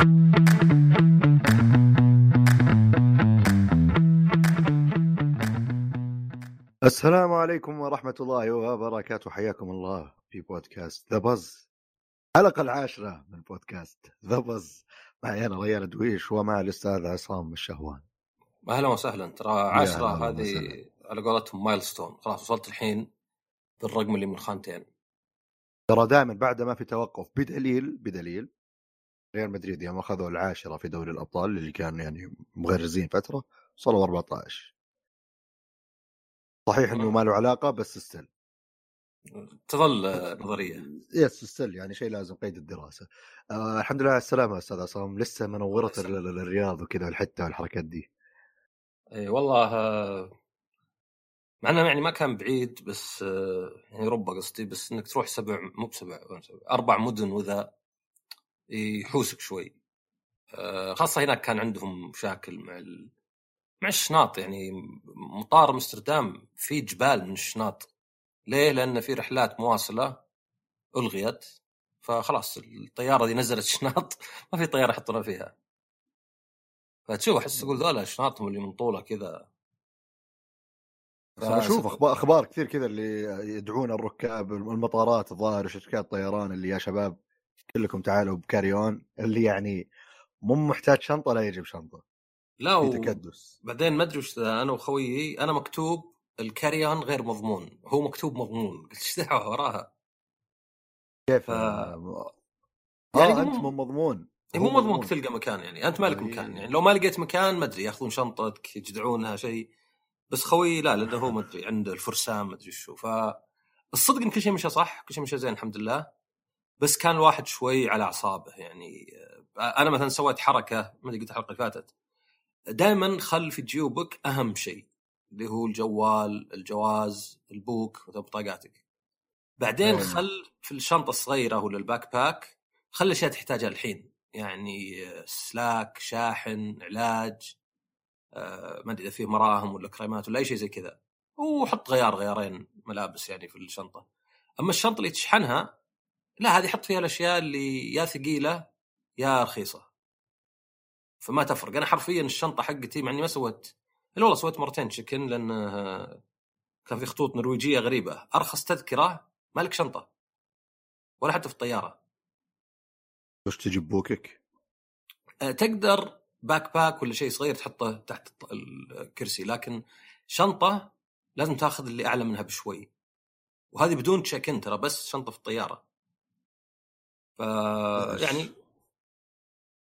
السلام عليكم ورحمة الله وبركاته. حياكم الله في بودكاست The Buzz الحلقة العاشرة من بودكاست The Buzz معي أنا ريان دويش ومع الأستاذ عصام الشهوان. أهلا وسهلا. ترى عشرة هذه على قولتهم milestone. خلاص وصلت الحين بالرقم اللي من خانتين. ترى دائما بعد ما في توقف بدليل بدليل ريال مدريد يوم أخذوا العاشرة في دوري الأبطال اللي كانوا يعني مغرزين فترة وصلوا 14 صحيح إنه ما له علاقة بس استل تظل نظرية. يس استل يعني شيء لازم قيد الدراسة. آه الحمد لله على السلامة أستاذ عصام. لسه ال- الرياض وكذا الحتة والحركات دي. إي والله آه، مع إنه يعني ما كان بعيد بس آه، يعني ربع قصدي بس إنك تروح سبع مو بسبع؟ أربع مدن وذا. يحوسك شوي. آه، خاصة هناك كان عندهم مشاكل مع ال... مع الشناط يعني مطار أمستردام في جبال من الشناط ليه؟ لأن في رحلات مواصلة ألغيت فخلاص الطيارة دي نزلت شناط ما في طيارة يحطونها فيها. فتشوف أحس أقول ذولا شناطهم اللي من طولة كذا. أنا أشوف أخبار أخبار كثير كذا اللي يدعون الركاب المطارات الظاهر وشركات الطيران اللي يا شباب كلكم تعالوا بكاريون اللي يعني مو محتاج شنطة لا يجيب شنطة. لا في و... تكدس. بعدين ما أدري وش أنا وخويي أنا مكتوب الكاريون غير مضمون هو مكتوب مضمون. قلت إيش دعوة وراها؟ كيف؟ ف- آه يعني يعني مو- انت مو مضمون إيه، مو مضمون تلقى مكان يعني أنت مالك أي. مكان يعني. لو ما لقيت مكان ما أدري يأخذون شنطتك يجدعونها شيء بس خوي لا لأنه هو ما أدري عنده الفرسان ما أدري شو. فالصدق إن كل شيء مشى صح كل شيء مشى زين الحمد لله. بس كان الواحد شوي على أعصابه يعني آه، أنا مثلا سويت حركة ما أدري قلت الحلقة اللي فاتت دائما خل في جيوبك أهم شيء اللي هو الجوال الجواز البوك وبطاقاتك بعدين أيوة. خل في الشنطة الصغيرة ولا ال backpack خل الأشياء تحتاجها الحين يعني آه، أسلاك شاحن علاج آه، ما أدري إذا فيه مراهم ولا كريمات ولا أي شيء زي كذا. وحط غيار غيارين ملابس يعني في الشنطة. أما الشنطة اللي تشحنها لا هذه حط فيها الأشياء اللي يا ثقيلة يا رخيصة. فما تفرق. أنا حرفيا الشنطة حقتي مع إني ما سويت إلا والله سويت مرتين check-in لأن كان في خطوط نرويجية غريبة. أرخص تذكرة مالك شنطة ولا حتى في الطيارة. وش تجيب بوكك؟ آه، تقدر backpack ولا شيء صغير تحطه تحت الكرسي. لكن شنطة لازم تاخذ اللي أعلى منها بشوي. وهذه بدون check-in ترى بس شنطة في الطيارة. ف يعني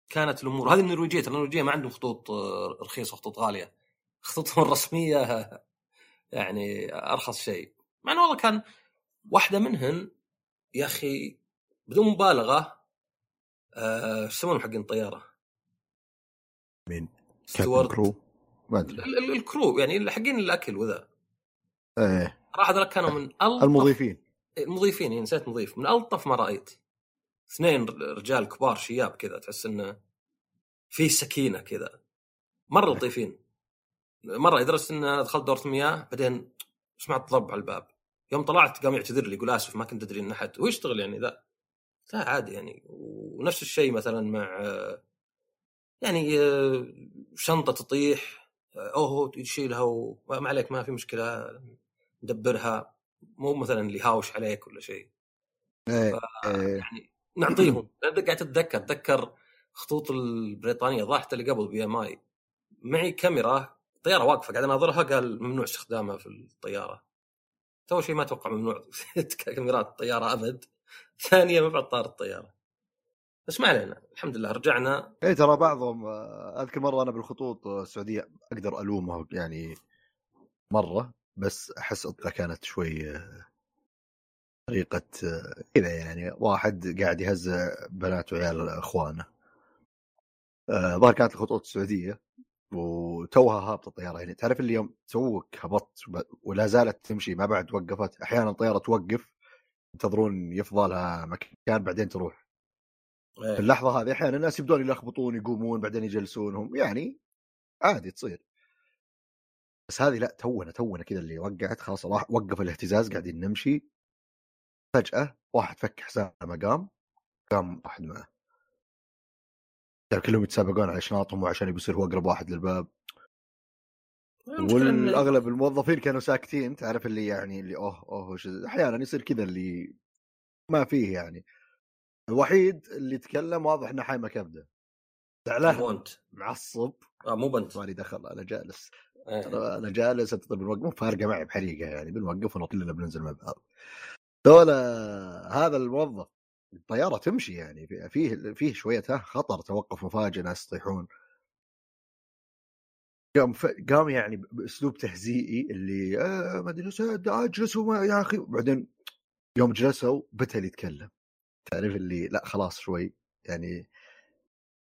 كانت الأمور. هذه النرويجية ترى النرويجية ما عندهم خطوط آه، رخيصة خطوط غالية. خطوطهم الرسمية يعني أرخص شيء. مع إنه والله كان واحدة منهن يا أخي بدون مبالغة آه، إيش يسمونهم حقين الطيارة؟ مين؟ ستوارد كرو؟ ما أدري. ال- ال- الكرو يعني حقين الأكل وذا. إيه. راح هذول كانوا من ألطف المضيفين. المضيفين يعني نسيت مضيف. من ألطف ما رأيت. اثنين رجال كبار شياب كذا تحس إنه في سكينة كذا. مرة لطيفين. مرة لدرجة إن دخلت دورة مياه بعدين سمعت ضرب على الباب. يوم طلعت قام يعتذر لي يقول آسف ما كنت أدري إن أحد. ويشتغل يعني ذا؟ لا عادي يعني. ونفس الشيء مثلا مع يعني شنطة تطيح أوه يشيلها وما عليك ما في مشكلة ندبرها مو مثلا اللي هاوش عليك ولا شيء. إيه إيه. يعني نعطيهم. أنا قاعد أتذكر أتذكر خطوط البريطانية ضاحت اللي قبل بي ام اي معي كاميرا الطياره واقفة قاعد أناظرها قال ممنوع استخدامها في الطيارة. تو شيء ما أتوقع ممنوع كاميرات الطيارة أبد. ثانية ما بعد طار الطيارة. بس ما علينا الحمد لله رجعنا. إيه ترى بعضهم أذكر مرة أنا بالخطوط السعودية أقدر الومه يعني مرة بس أحس الطريقة كانت شوي آه، آه، كذا يعني واحد قاعد يهزأ بنات وعيال إخوانه. آه، ظهر كانت الخطوط السعودية وتوها هابطة الطيارة يعني تعرف اللي يوم توك هبطت ولا زالت تمشي ما بعد وقفت. أحيانا الطيارة توقف ينتظرون يفضى لها مكان بعدين تروح. في إيه. اللحظة هذه أحيانا الناس يبدون يلخبطون يقومون بعدين يجلسونهم. يعني عادي تصير. بس هذه لا تونا تونا كذا اللي وقعت خلاص راح وقف الاهتزاز قاعدين نمشي. فجأة واحد فك حسابه قام قام واحد معه. كلهم يتسابقون على شناطهم وعشان يصير هو أقرب واحد للباب. والاغلب الموظفين كانوا ساكتين تعرف اللي يعني اللي أوه أوه أحيانا يصير كذا اللي ما فيه يعني. الوحيد اللي تكلم واضح إنه حايمه كبدة. مو زعلان أنت. معصب. آه مو بنت. مالي دخل أنا جالس. إيه. أنا جالس انت بنوقف مو فارقة معي بحريقة يعني بنوقف ونطلع بننزل مع بعض. دولة هذا الموظف الطيارة تمشي يعني في- فيه فيه شوية ها خطر توقف مفاجئ ناس يطيحون. قام ف... قام يعني بأسلوب تهزيئي اللي آه ما أدري اجلسوا ما- يا أخي. بعدين يوم جلسوا بتل يتكلم. تعرف اللي لا خلاص شوي يعني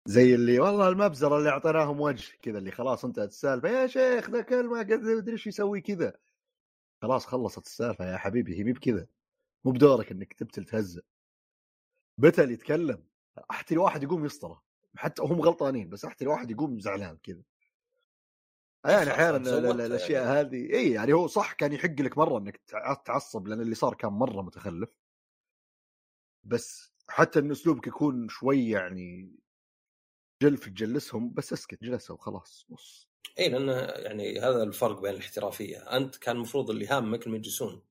زي اللي والله المبزره اللي أعطيناهم وجه. كذا اللي خلاص انتهت السالفه يا شيخ ذا كلمة قد مدري إيش يسوي كذا. خلاص خلصت السالفة يا حبيبي هي مي بكذا. مو بدورك إنك تبتل تهزأ. بتل يتكلم أحتي الواحد يقوم يسطره. حتى هم غلطانين بس أحتي الواحد يقوم زعلان كذا. يعني أحيانا ال- الاشياء يعني. هذه إي يعني هو صح كان يحق لك مرة إنك تع- تعصب لأن اللي صار كان مرة متخلف. بس حتى إن أسلوبك يكون شوي يعني جلف تجلسهم بس اسكت جلسوا خلاص نص إي لأن يعني هذا الفرق بين الاحترافية. أنت كان المفروض اللي هامك انهم يجلسون.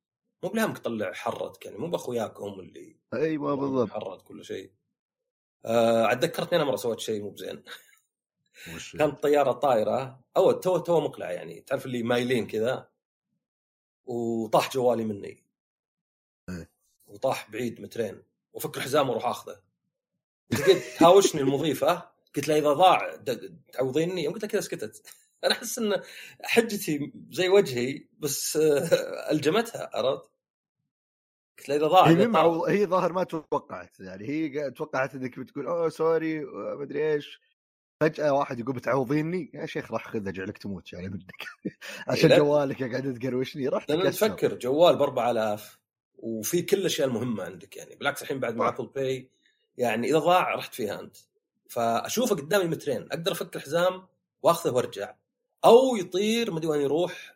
مو بلهمك تطلع حردك يعني مو بأخوياك هم اللي أيوه بالضبط. حرد كل شيء. آه عاد ذكرتني أنا مرة سويت شيء مو بزين. كانت طيارة طايرة. أو تو تو مقلع يعني تعرف اللي مايلين كذا؟ وطاح جوالي مني. وطاح بعيد مترين. وفك الحزام وأروح أخذه. لقيت تهاوشني المضيفة. قلت لها إذا ضاع تعوضيني؟ يوم قلت لها كذا سكتت. أنا أحس إن حجتي زي وجهي بس آه، ألجمتها عرفت؟ قلت لها إذا ضاع هي. هي ظاهر ما توقعت يعني هي توقعت إنك بتقول أوه سوري ما أدري إيش فجأة واحد يقول بتعوضيني يا شيخ راح خذ أجعلك تموت يعني منك عشان لا. جوالك قاعد تقروشني راح لأن تفكر جوال ب 4000 وفي كل الأشياء المهمة عندك يعني بالعكس الحين بعد مع صح. Apple Pay يعني إذا ضاع رحت فيها أنت فأشوفه قدامي مترين أقدر افك الحزام وأخذه وأرجع أو يطير ما أدري وين يروح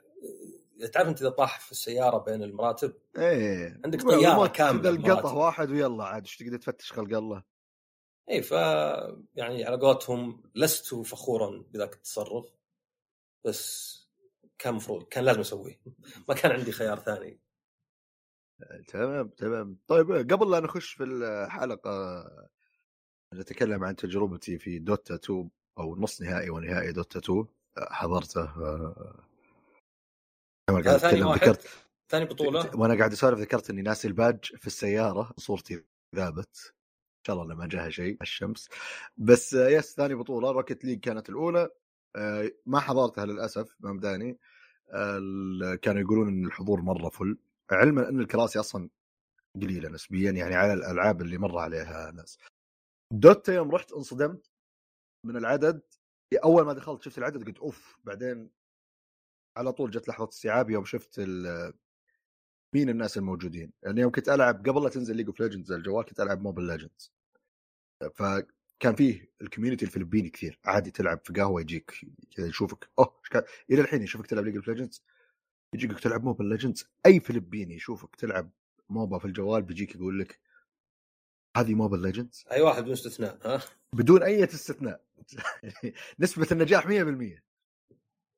تعرف انت إذا طاح في السيارة بين المراتب؟ إيه. عندك كاملة كذا القطه. واحد ويلا عاد إيش تقدر تفتش خلق الله؟ إي ف يعني على قولتهم لست فخورا بذاك التصرف بس كان مفروض كان لازم أسويه. ما كان عندي خيار ثاني. تمام تمام. طيب قبل لا نخش في الحلقة نتكلم عن تجربتي في Dota 2 أو نص نهائي ونهائي Dota 2 حضرته قاعد ثاني واحد. ذكرت ثاني بطولة. وأنا قاعد أسولف ذكرت إني ناسي الباج في السيارة صورتي ذابت إن شاء الله لما جاها شيء الشمس. بس yes ثاني بطولة Rocket League كانت الأولى. آه، ما حضرتها للأسف ممداني ال- كانوا يقولون إن الحضور مرة full. علما إن الكراسي أصلا قليلة نسبيا يعني على الألعاب اللي مر عليها ناس. Dota يوم رحت انصدمت من العدد. أول ما دخلت شفت العدد قلت أوف بعدين على طول جت لحظة استيعاب يوم شفت مين الناس الموجودين. يعني يوم كنت ألعب قبل لا تنزل League of Legends الجوال كنت ألعب Mobile Legends فكان فيه ال community الفلبيني كثير. عادي تلعب في قهوة يجيك كذا يشوفك أوه كان؟ إلى الحين يشوفك تلعب League of Legends يجيك تلعب Mobile Legends أي فلبيني يشوفك تلعب MOBA في الجوال بيجيك يقول لك هذه Mobile Legends أي واحد بدون استثناء ها؟ بدون أي استثناء. نسبة النجاح 100% آه،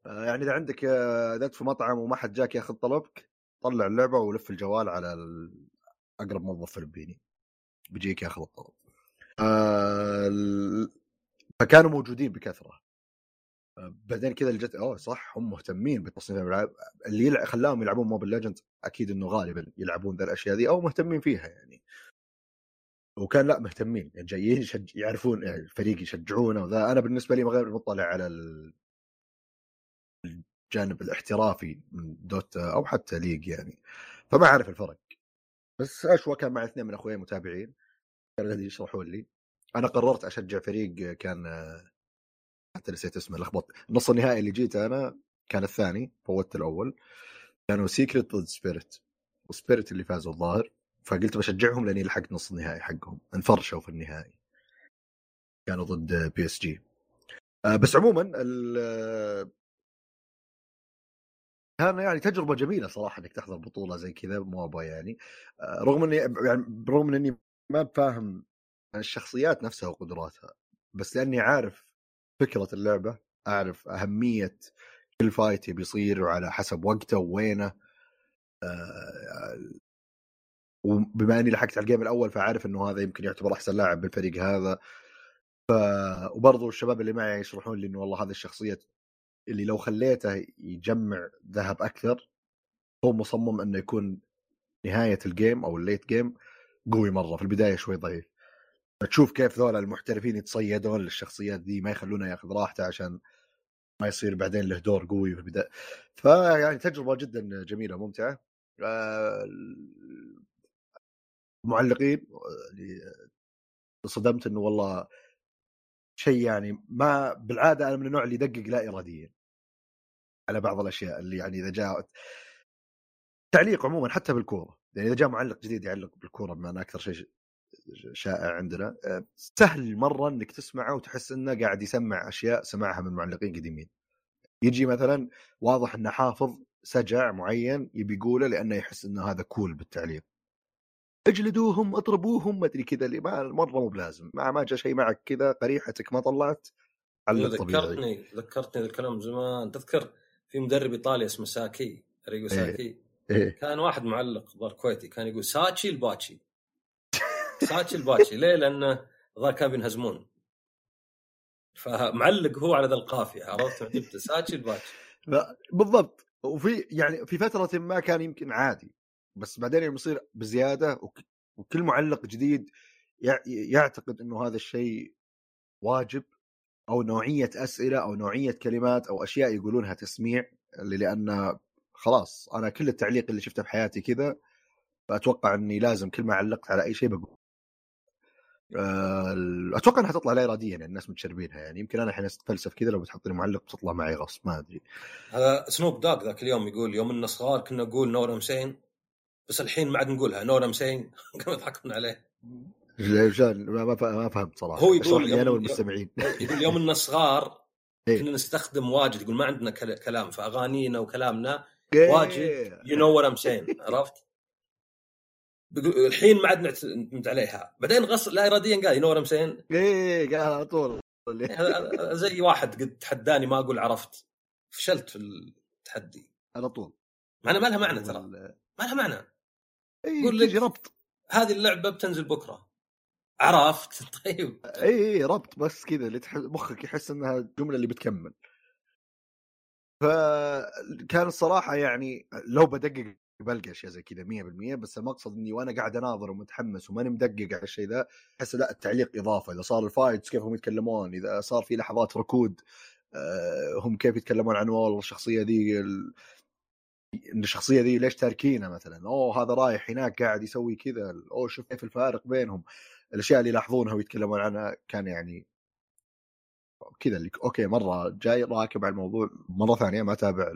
يعني إذا عندك آه، اذا أنت في مطعم وما حد جاك ياخذ طلبك طلع اللعبة ولف الجوال على أقرب موظف فلبيني بيجيك ياخذ الطلب. آه، فكانوا موجودين بكثرة. آه، بعدين كذا جت أوه صح هم مهتمين بتصنيف الألعاب. اللي يلع... خلاهم يلعبون Mobile Legend أكيد إنه غالبا يلعبون ذا الأشياء ذي أو مهتمين فيها يعني. وكان لأ مهتمين يعني جايين يشج... يعرفون يعني الفريق يشجعونه وذا. أنا بالنسبة لي غير مطلع على ال- الجانب الاحترافي من Dota أو حتى League يعني. فما أعرف الفرق. بس أشوى كان معي اثنين من أخويا متابعين كانوا يشرحون لي. أنا قررت أشجع فريق كان حتى نسيت اسمه لخبط. النص النهائي اللي جيت أنا كان الثاني فوتت الأول. كانوا Secret ضد Spirit و Spirit اللي فازوا الظاهر. فقلت بشجعهم لأني لحقت نص النهائي حقهم. انفرشوا في النهائي. كانوا ضد PSG بس عموما كان يعني تجربة جميلة صراحة إنك تحضر بطولة زي كذا موابا يعني. آه، رغم إني يعني برغم إني ما بفاهم عن الشخصيات نفسها وقدراتها بس لأني عارف فكرة اللعبة أعرف أهمية كل فايت يبي يصير وعلى حسب وقته ووينه. آه، وبما إني لحقت على الجيم الأول فعارف إنه هذا يمكن يعتبر أحسن لاعب بالفريق هذا. ف وبرضه الشباب اللي معي يشرحون لي إنه والله هذه الشخصية اللي لو خليته يجمع ذهب أكثر هو مصمم إنه يكون نهاية ال game أو ال late game قوي مرة في البداية شوي ضعيف. تشوف كيف ذولا المحترفين يتصيدون للشخصيات دي ما يخلونه ياخذ راحته عشان ما يصير بعدين له دور قوي في البداية. فيعني تجربة جدا جميلة ممتعه آه، المعلقين اللي صدمت إنه والله شيء يعني ما بالعادة أنا من النوع اللي يدقق لا إراديا. على بعض الأشياء اللي يعني إذا جاء تعليق عموما حتى بالكورة. يعني إذا جاء معلق جديد يعلق بالكورة بما انه أكثر شيء شائع عندنا آه، سهل مرة إنك تسمعه وتحس إنه قاعد يسمع أشياء سمعها من معلقين قديمين. يجي مثلا واضح إنه حافظ سجع معين يبي يقوله لأنه يحس إنه هذا كول بالتعليق. اجلدوهم اضربوهم ما أدري كذا اللي ما مرة مو بلازم. ما ما جاء شيء معك كذا قريحتك ما طلعت طبيعي ذكرتني ذكرتني الكلام زمان. تذكر في مدرب إيطالي اسمه ساكي ريجو إيه، ساكي؟ إيه. إيه؟ كان واحد معلق ظهر كويتي كان يقول ساتشي الباتشي ساتشي الباتشي ليه؟ لأنه ظهر كانوا بينهزمون. فمعلق هو على ذا القافية عرفت؟ جبت ساتشي الباتشي بالضبط. وفي يعني في فترة ما كان يمكن عادي. بس بعدين يصير بزيادة وكل معلق جديد يعتقد إنه هذا الشيء واجب أو نوعية أسئلة أو نوعية كلمات أو أشياء يقولونها تسميع لأن خلاص أنا كل التعليق اللي شفته في حياتي كذا فأتوقع إني لازم كل ما علقت على أي شيء بقول. آه، أتوقع إنها تطلع لا اراديا يعني الناس متشربينها يعني. يمكن أنا الحين اتفلسف كذا لو بتحط لي معلق بتطلع معي غصب ما أدري. هذا Snoop Dogg ذاك اليوم يقول يوم اننا صغار كنا نقول know what I'm saying بس الحين ما عاد نقولها. know what I'm saying كانوا يضحكون عليه. ما ما فهمت صراحة. هو يقول لي أنا والمستمعين. يقول يوم اننا صغار إيه. كنا نستخدم واجد يقول ما عندنا كلام فأغانينا وكلامنا إيه. واجد. you know what I'm saying عرفت؟ الحين ما عاد نعتمد عليها. بعدين غص لا اراديا قال you know what I'm saying إيه قال على طول. زي واحد قد تحداني ما أقول عرفت. فشلت في التحدي. على طول. مع ما لها معنى ترى. ما لها معنى. إيه قول لك ربط. هذه اللعبة بتنزل بكرة. عرفت؟ طيب. اي اي ربط بس كذا اللي تحس مخك يحس إنها الجمله اللي بتكمل. فكان الصراحة يعني لو بدقق بلقى أشياء زي كذا 100% بس المقصد إني وأنا قاعد أناظر ومتحمس وماني مدقق على الشيء ذا أحس لا التعليق إضافة. إذا صار ال fights كيف هم يتكلمون إذا صار في لحظات ركود آه، هم كيف يتكلمون عن والله الشخصية ذي. إن الشخصية ذي ليش تاركينه مثلا؟ أوه هذا رايح هناك قاعد يسوي كذا. أوه شوف كيف الفارق بينهم. الأشياء اللي يلاحظونها ويتكلمون عنها كان يعني كذا اللي okay مرة جاي راكب على الموضوع مرة ثانية ما تابع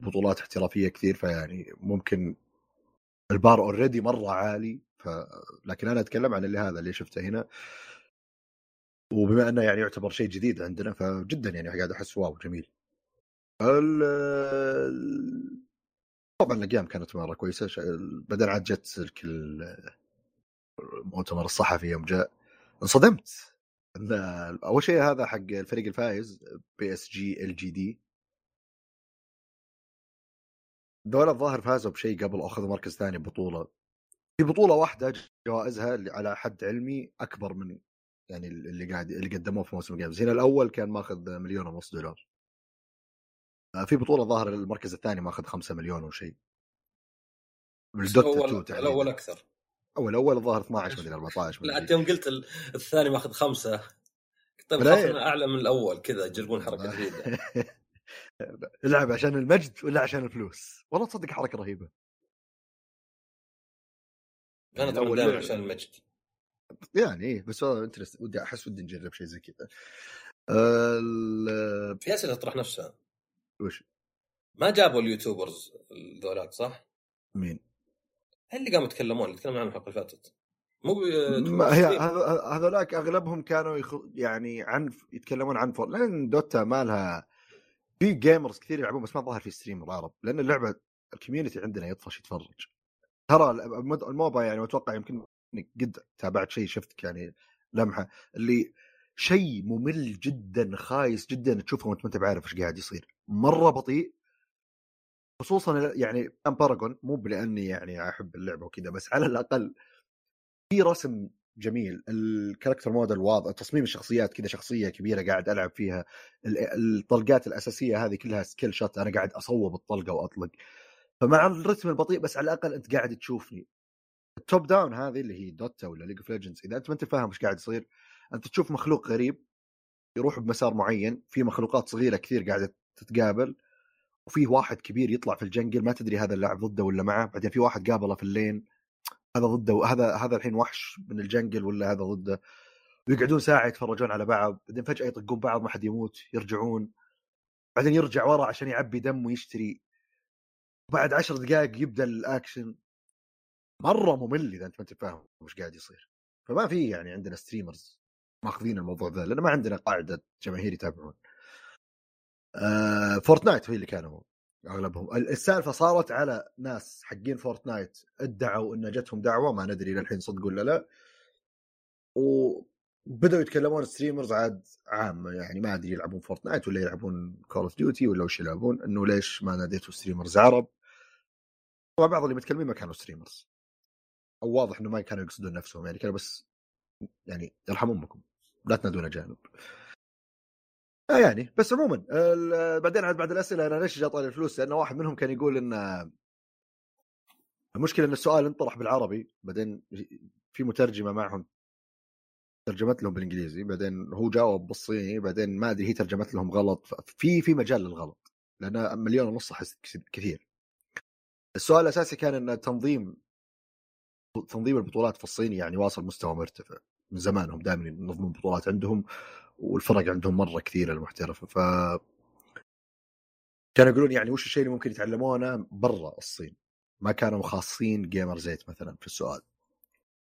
بطولات احترافية كثير فيعني ممكن ال bar already مرة عالي ف... لكن أنا أتكلم عن اللي هذا اللي شفته هنا. وبما أنه يعني يعتبر شيء جديد عندنا فجدا يعني قاعد أحس wow جميل. ال... طبعا الأيام كانت مرة كويسة. بعدين عاد جت المؤتمر الصحفي يوم جاء انصدمت. أول شيء هذا حق الفريق الفايز بي إس جي إل جي دي. ذولا الظاهر فازوا بشيء قبل أخذوا مركز ثاني ببطوله في بطولة واحدة جوائزها اللي على حد علمي أكبر من يعني اللي قاعد اللي قدموه في موسم الجيمز هنا الأول كان ماخذ مليون ونص دولار. آه، في بطولة ظاهر المركز الثاني ماخذ 5 مليون وشيء الدوتا الأول أكثر. اول اول الظاهر 12 مدري 14 لا انت يوم قلت الثاني ماخذ خمسة. طيب خافنا أعلى من الأول كذا يجربون حركة جديدة. العب عشان المجد ولا عشان الفلوس؟ والله تصدق حركة رهيبة. أنا يعني دائما عشان المجد. يعني إيه بس interest ودي أحس ودي نجرب شيء زي كذا. في أسئلة تطرح نفسها. وش؟ ما جابوا ال YouTubers ذولاك صح؟ مين؟ اللي قاموا يتكلمون اللي تكلمنا عنهم الحلقة اللي فاتت مو هي هذولاك أغلبهم كانوا يخ... يعني عن يتكلمون عن فور لأن Dota ما لها في gamers كثير يلعبون بس ما ظهر في stream العرب لأن اللعبة ال community عندنا يطفش يتفرج ترى ال MOBA يعني أتوقع يمكن قد تابعت شيء شفتك يعني لمحة اللي شيء ممل جدا خايس جدا. تشوفه وأنت ما أنت بعارف إيش قاعد يصير. مرة بطيء. خصوصا يعني كان Paragon مو لاني يعني أحب اللعبة وكذا بس على الأقل في رسم جميل. ال character model واضح تصميم الشخصيات كذا شخصية كبيرة قاعد ألعب فيها. الطلقات الأساسية هذه كلها skill shot أنا قاعد أصوب الطلقة وأطلق. فمع الرتم البطيء بس على الأقل أنت قاعد تشوفني. ال top down هذه اللي هي Dota ولا League of Legends إذا أنت ما أنت فاهم إيش قاعد يصير أنت تشوف مخلوق غريب يروح بمسار معين في مخلوقات صغيرة كثير قاعدة تتقابل وفي واحد كبير يطلع في ال jungle ما تدري هذا اللاعب ضده ولا معه بعدين في واحد قابله في ال lane هذا ضده هذا هذا الحين وحش من ال jungle ولا هذا ضده ويقعدون ساعة يتفرجون على بعض بعدين فجأة يطقون بعض ما حد يموت يرجعون بعدين يرجع ورا عشان يعبي دم ويشتري بعد عشر دقائق يبدأ الأكشن. مرة ممل إذا أنت ما أنت فاهم وش قاعد يصير. فما في يعني عندنا streamers ماخذين الموضوع ذا لأن ما عندنا قاعدة جماهير يتابعون. آه Fortnite هي اللي كانوا أغلبهم. السالفة صارت على ناس حقين Fortnite ادعوا إن جتهم دعوة ما ندري للحين صدق ولا لا. وبداوا يتكلمون streamers عاد عامه يعني ما أدري يلعبون فورتنايت ولا يلعبون كول اوف ديوتي ولا وش يلعبون إنه ليش ما ناديتوا streamers عرب؟ وبعض اللي متكلمين ما كانوا streamers أو واضح إنه ما كانوا يقصدون نفسهم يعني كانوا بس يعني يرحم أمكم لا تنادون اجانب آه يعني بس عموما بعدين عاد بعد الأسئلة أنا ليش جاء طالع الفلوس؟ لأنه واحد منهم كان يقول إن المشكلة إن السؤال انطرح بالعربي بعدين في مترجمة معهم ترجمت لهم بالإنجليزي بعدين هو جاوب بالصيني بعدين ما أدري هي ترجمت لهم غلط في في مجال للغلط لأن مليون ونص أحس كثير السؤال الأساسي كان إن تنظيم تنظيم البطولات في الصين يعني واصل مستوى مرتفع. من زمان هم دائما ينظمون بطولات عندهم والفرق عندهم مرة كثيرة المحترفة. ف كانوا يقولون يعني وش الشيء اللي ممكن يتعلمونه برا الصين؟ ما كانوا خاصين Gamers8 مثلا في السؤال.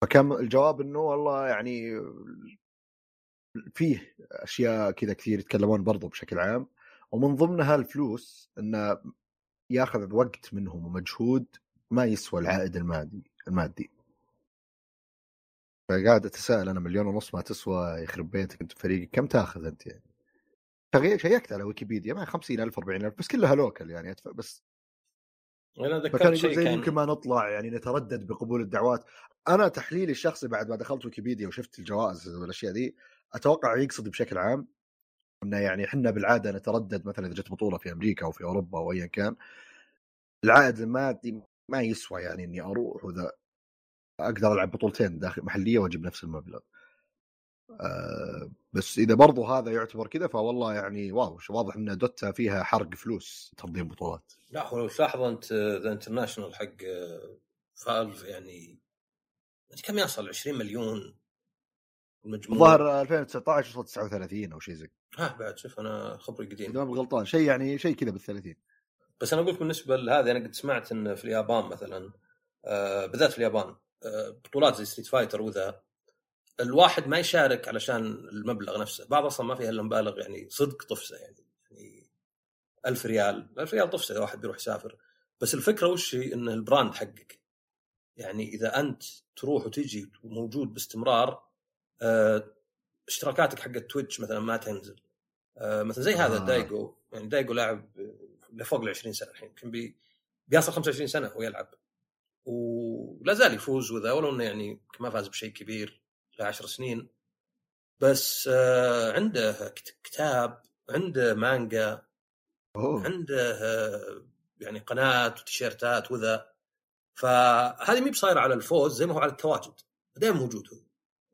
فكان الجواب إنه والله يعني فيه أشياء كذا كثير يتكلمون برضو بشكل عام. ومن ضمنها الفلوس إنه ياخذ وقت منهم ومجهود ما يسوى العائد المادي. المادي فقاعد أتساءل أنا مليون ونص ما تسوى يخرب بيتك أنت فريقك كم تاخذ أنت يعني؟ شيكت على ويكيبيديا ما 50000 40000 بس كلها local يعني بس أنا ذكرت شيء كان يمكن ما نطلع يعني نتردد بقبول الدعوات أنا تحليلي الشخصي بعد ما دخلت ويكيبيديا وشفت الجوائز والأشياء دي أتوقع يقصد بشكل عام إنه يعني إحنا بالعادة نتردد مثلا إذا جت بطولة في أمريكا أو في أوروبا أو ايا كان العائد المادي ما يسوى يعني إني أروح وذا أقدر ألعب بطولتين داخل محلية وأجيب نفس المبلغ. أه بس إذا برضو هذا يعتبر كذا فوالله يعني واو واضح إن دوتا فيها حرق فلوس تنظيم بطولات. لا هو لو تلاحظ أنت ذا International حق Valve يعني كم يصل؟ 20 مليون المجموع ظهر 2019 وصل 39 أو شيء زي ها بعد شوف أنا خبري قديم. إذا ما غلطان شيء يعني شيء كذا بال 30 بس أنا أقول بالنسبة لهذا أنا قد سمعت إن في اليابان مثلا آه بالذات في اليابان بطولات زي ستريت فايتر وذا الواحد ما يشارك علشان المبلغ نفسه. بعض أصلا ما فيها إلا مبالغ يعني صدق طفسه يعني يعني 1000 ريال 1000 ريال طفسه إذا واحد بيروح يسافر. بس الفكرة وش هي؟ إن ال brand حقك. يعني إذا أنت تروح وتجي وموجود باستمرار آه اشتراكاتك حقت Twitch مثلا ما تنزل. آه مثلا زي هذا آه. Daigo. يعني Daigo لاعب لفوق ال 20 سنة الحين يمكن بي بيصل 25 سنة ويلعب ولا زال يفوز وذا ولو إنه يعني ما فاز بشيء كبير له عشر سنين. بس آه، عنده كتاب عنده مانجا أوه. عنده آه، يعني قناة وتيشيرتات وذا. فهذه مي بصايرة على الفوز زي ما هو على التواجد. دائما موجود هو.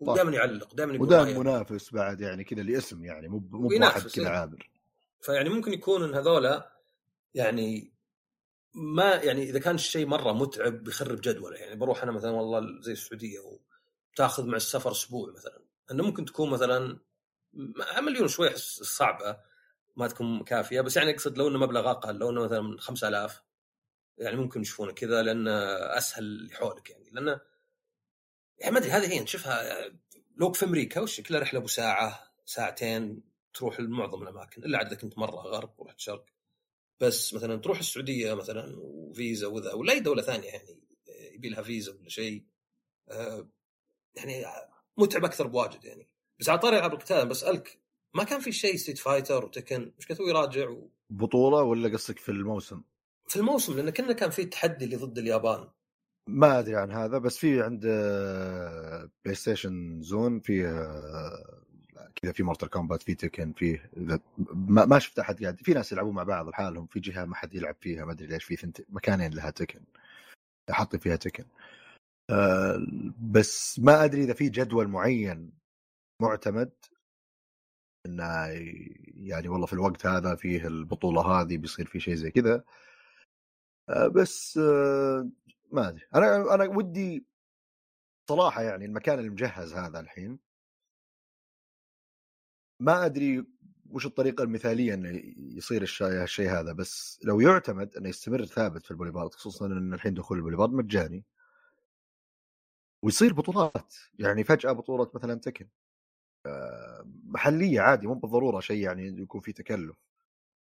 ودائما يعلق دائما يقول ودائما منافس بعد يعني كذا لاسم يعني مو مو واحد كذا عابر. فيعني ممكن يكون إن هذولا يعني ما يعني إذا كان الشيء مرة متعب بيخرب جدوله. يعني بروح أنا مثلا والله زي السعودية وتاخذ مع السفر أسبوع مثلا. إنه ممكن تكون مثلا مليون شوي صعبة ما تكون كافية. بس يعني أقصد لو إنه مبلغ أقل لو إنه مثلا 5000 يعني ممكن يشوفونه كذا لأنه أسهل لحولك يعني. لأنه يعني ما أدري هذه هي نشوفها لو في أمريكا وش كلها رحلة أبو ساعة ساعتين تروح لمعظم الأماكن إلا عاد إذا كنت مرة غرب ورحت شرق. بس مثلا تروح السعودية مثلا وفيزا وذا ولا أي دولة ثانية يعني يبي لها فيزا ولا شيء آه، يعني متعب أكثر بواجد يعني. بس على طاري العاب القتال بسألك ما كان في شيء Street Fighter و Tekken؟ مش كنت يراجع و... بطولة ولا قصدك في الموسم؟ في الموسم لأن كنا كان في تحدي اللي ضد اليابان. ما أدري عن هذا بس في عند PlayStation zone في كذا في Mortal Kombat في Tekken في ما, شفت أحد قاعد في ناس يلعبون مع بعض لحالهم في جهة ما حد يلعب فيها ما أدري ليش في ثنت مكانين لها Tekken حاطين فيها تكن أه بس ما أدري إذا في جدول معين معتمد إنه يعني والله في الوقت هذا فيه البطولة هذه بيصير في شيء زي كذا. أه بس أه ما أدري. أنا أنا ودي صراحة يعني المكان المجهز هذا الحين. ما أدري وش الطريقة المثالية إنه يصير الشيء هذا بس لو يعتمد إنه يستمر ثابت في البوليفارد خصوصا إن الحين دخول البوليفارد مجاني. ويصير بطولات يعني فجأة بطولة مثلا تكن. آه، محلية عادي مو بالضرورة شيء يعني يكون فيه تكلف.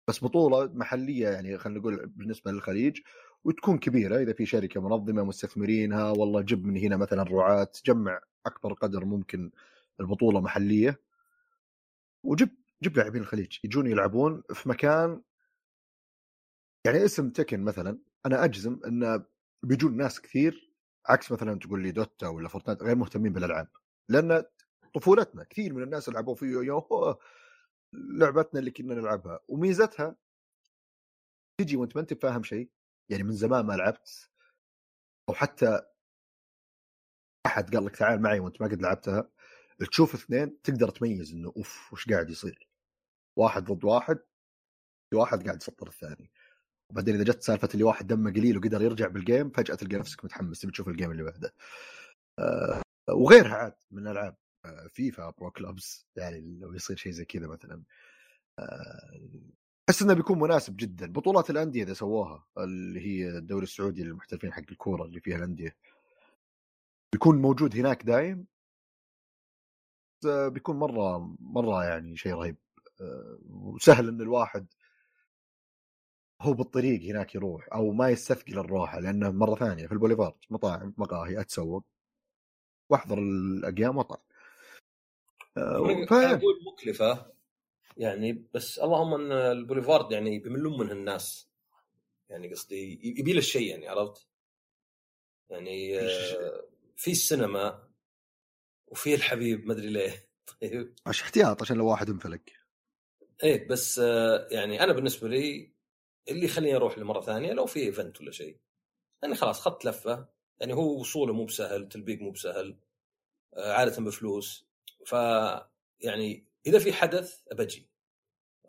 بس بطولة محلية يعني خلينا نقول بالنسبة للخليج وتكون كبيرة. إذا في شركة منظمة مستثمرينها والله جب من هنا مثلا رعاة جمع أكبر قدر ممكن البطولة محلية. وجب جب لاعبين الخليج يجون يلعبون في مكان يعني اسم Tekken مثلا أنا أجزم انه بيجون ناس كثير عكس مثلا تقول لي Dota ولا Fortnite غير مهتمين بالألعاب. لأن طفولتنا كثير من الناس لعبوا فيه يوه لعبتنا اللي كنا نلعبها. وميزتها تجي وأنت ما أنت فاهم شيء يعني من زمان ما لعبت أو حتى أحد قال لك تعال معي وأنت ما قد لعبتها. تشوف اثنين تقدر تميز إنه أوف وش قاعد يصير؟ واحد ضد واحد في واحد قاعد يسطر الثاني. وبعدين إذا جت سالفة اللي واحد دمه قليل وقدر يرجع بال game فجأة تلقى نفسك متحمس تبي تشوف ال game اللي بعده. أه وغيرها عاد من الالعاب أه FIFA Pro Clubs يعني لو يصير شيء زي كذا مثلا. أه أحس إنه بيكون مناسب جدا. بطولات الأندية إذا سووها اللي هي الدوري السعودي للمحترفين حق الكورة اللي فيها الأندية. بيكون موجود هناك دايم. بيكون مرة مرة يعني شيء رهيب. آه، وسهل إن الواحد هو بالطريق هناك يروح أو ما يستثقل الروحه لأنه مرة ثانية في البوليفارد مطاعم مقاهي أتسوق. وأحضر الأقيام وأطلع. آه، ف... أقول مكلفة يعني بس اللهم إن البوليفارد يعني بيملون منها الناس. يعني قصدي يبي له الشيء يعني عرفت؟ يعني آه، في السينما وفي الحبيب ما أدري ليه. طيب. عشان احتياط عشان لو واحد انفلق إيه بس آه، يعني أنا بالنسبة لي اللي يخليني أروح لمرة ثانية لو في ايفنت ولا شيء. يعني خلاص خط لفة. يعني هو وصوله مو بسهل تلبيق مو بسهل آه، عادة بفلوس. ف يعني إذا في حدث ابجي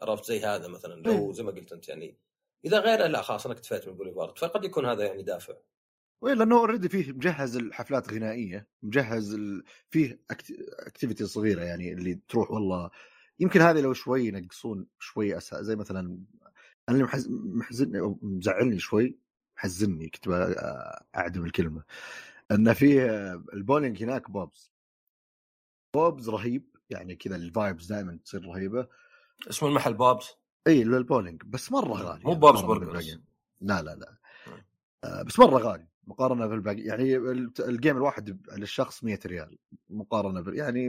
عرفت؟ زي هذا مثلا لو إيه. زي ما قلت أنت يعني. إذا غيره لا خلاص أنا اكتفيت من بوليفارد. فقد يكون هذا يعني دافع. وين لأنه already فيه مجهز الحفلات غنائية مجهز ال... فيه activity صغيرة يعني اللي تروح والله. يمكن هذه لو شوي ينقصون شوي أسا... زي مثلا أنا اللي محز... محزني أو مزعلني شوي محزني كنت أعدم الكلمة. إن في البولينج هناك Pop's Pop's رهيب يعني كذا ال vibes دائما تصير رهيبة. اسمه المحل Pop's إي للبولينج بس مرة غالي مو Pop's burgers لا لا لا. آه، بس مرة غالي. مقارنة بالباقي يعني ال game الواحد للشخص 100 ريال مقارنة بال يعني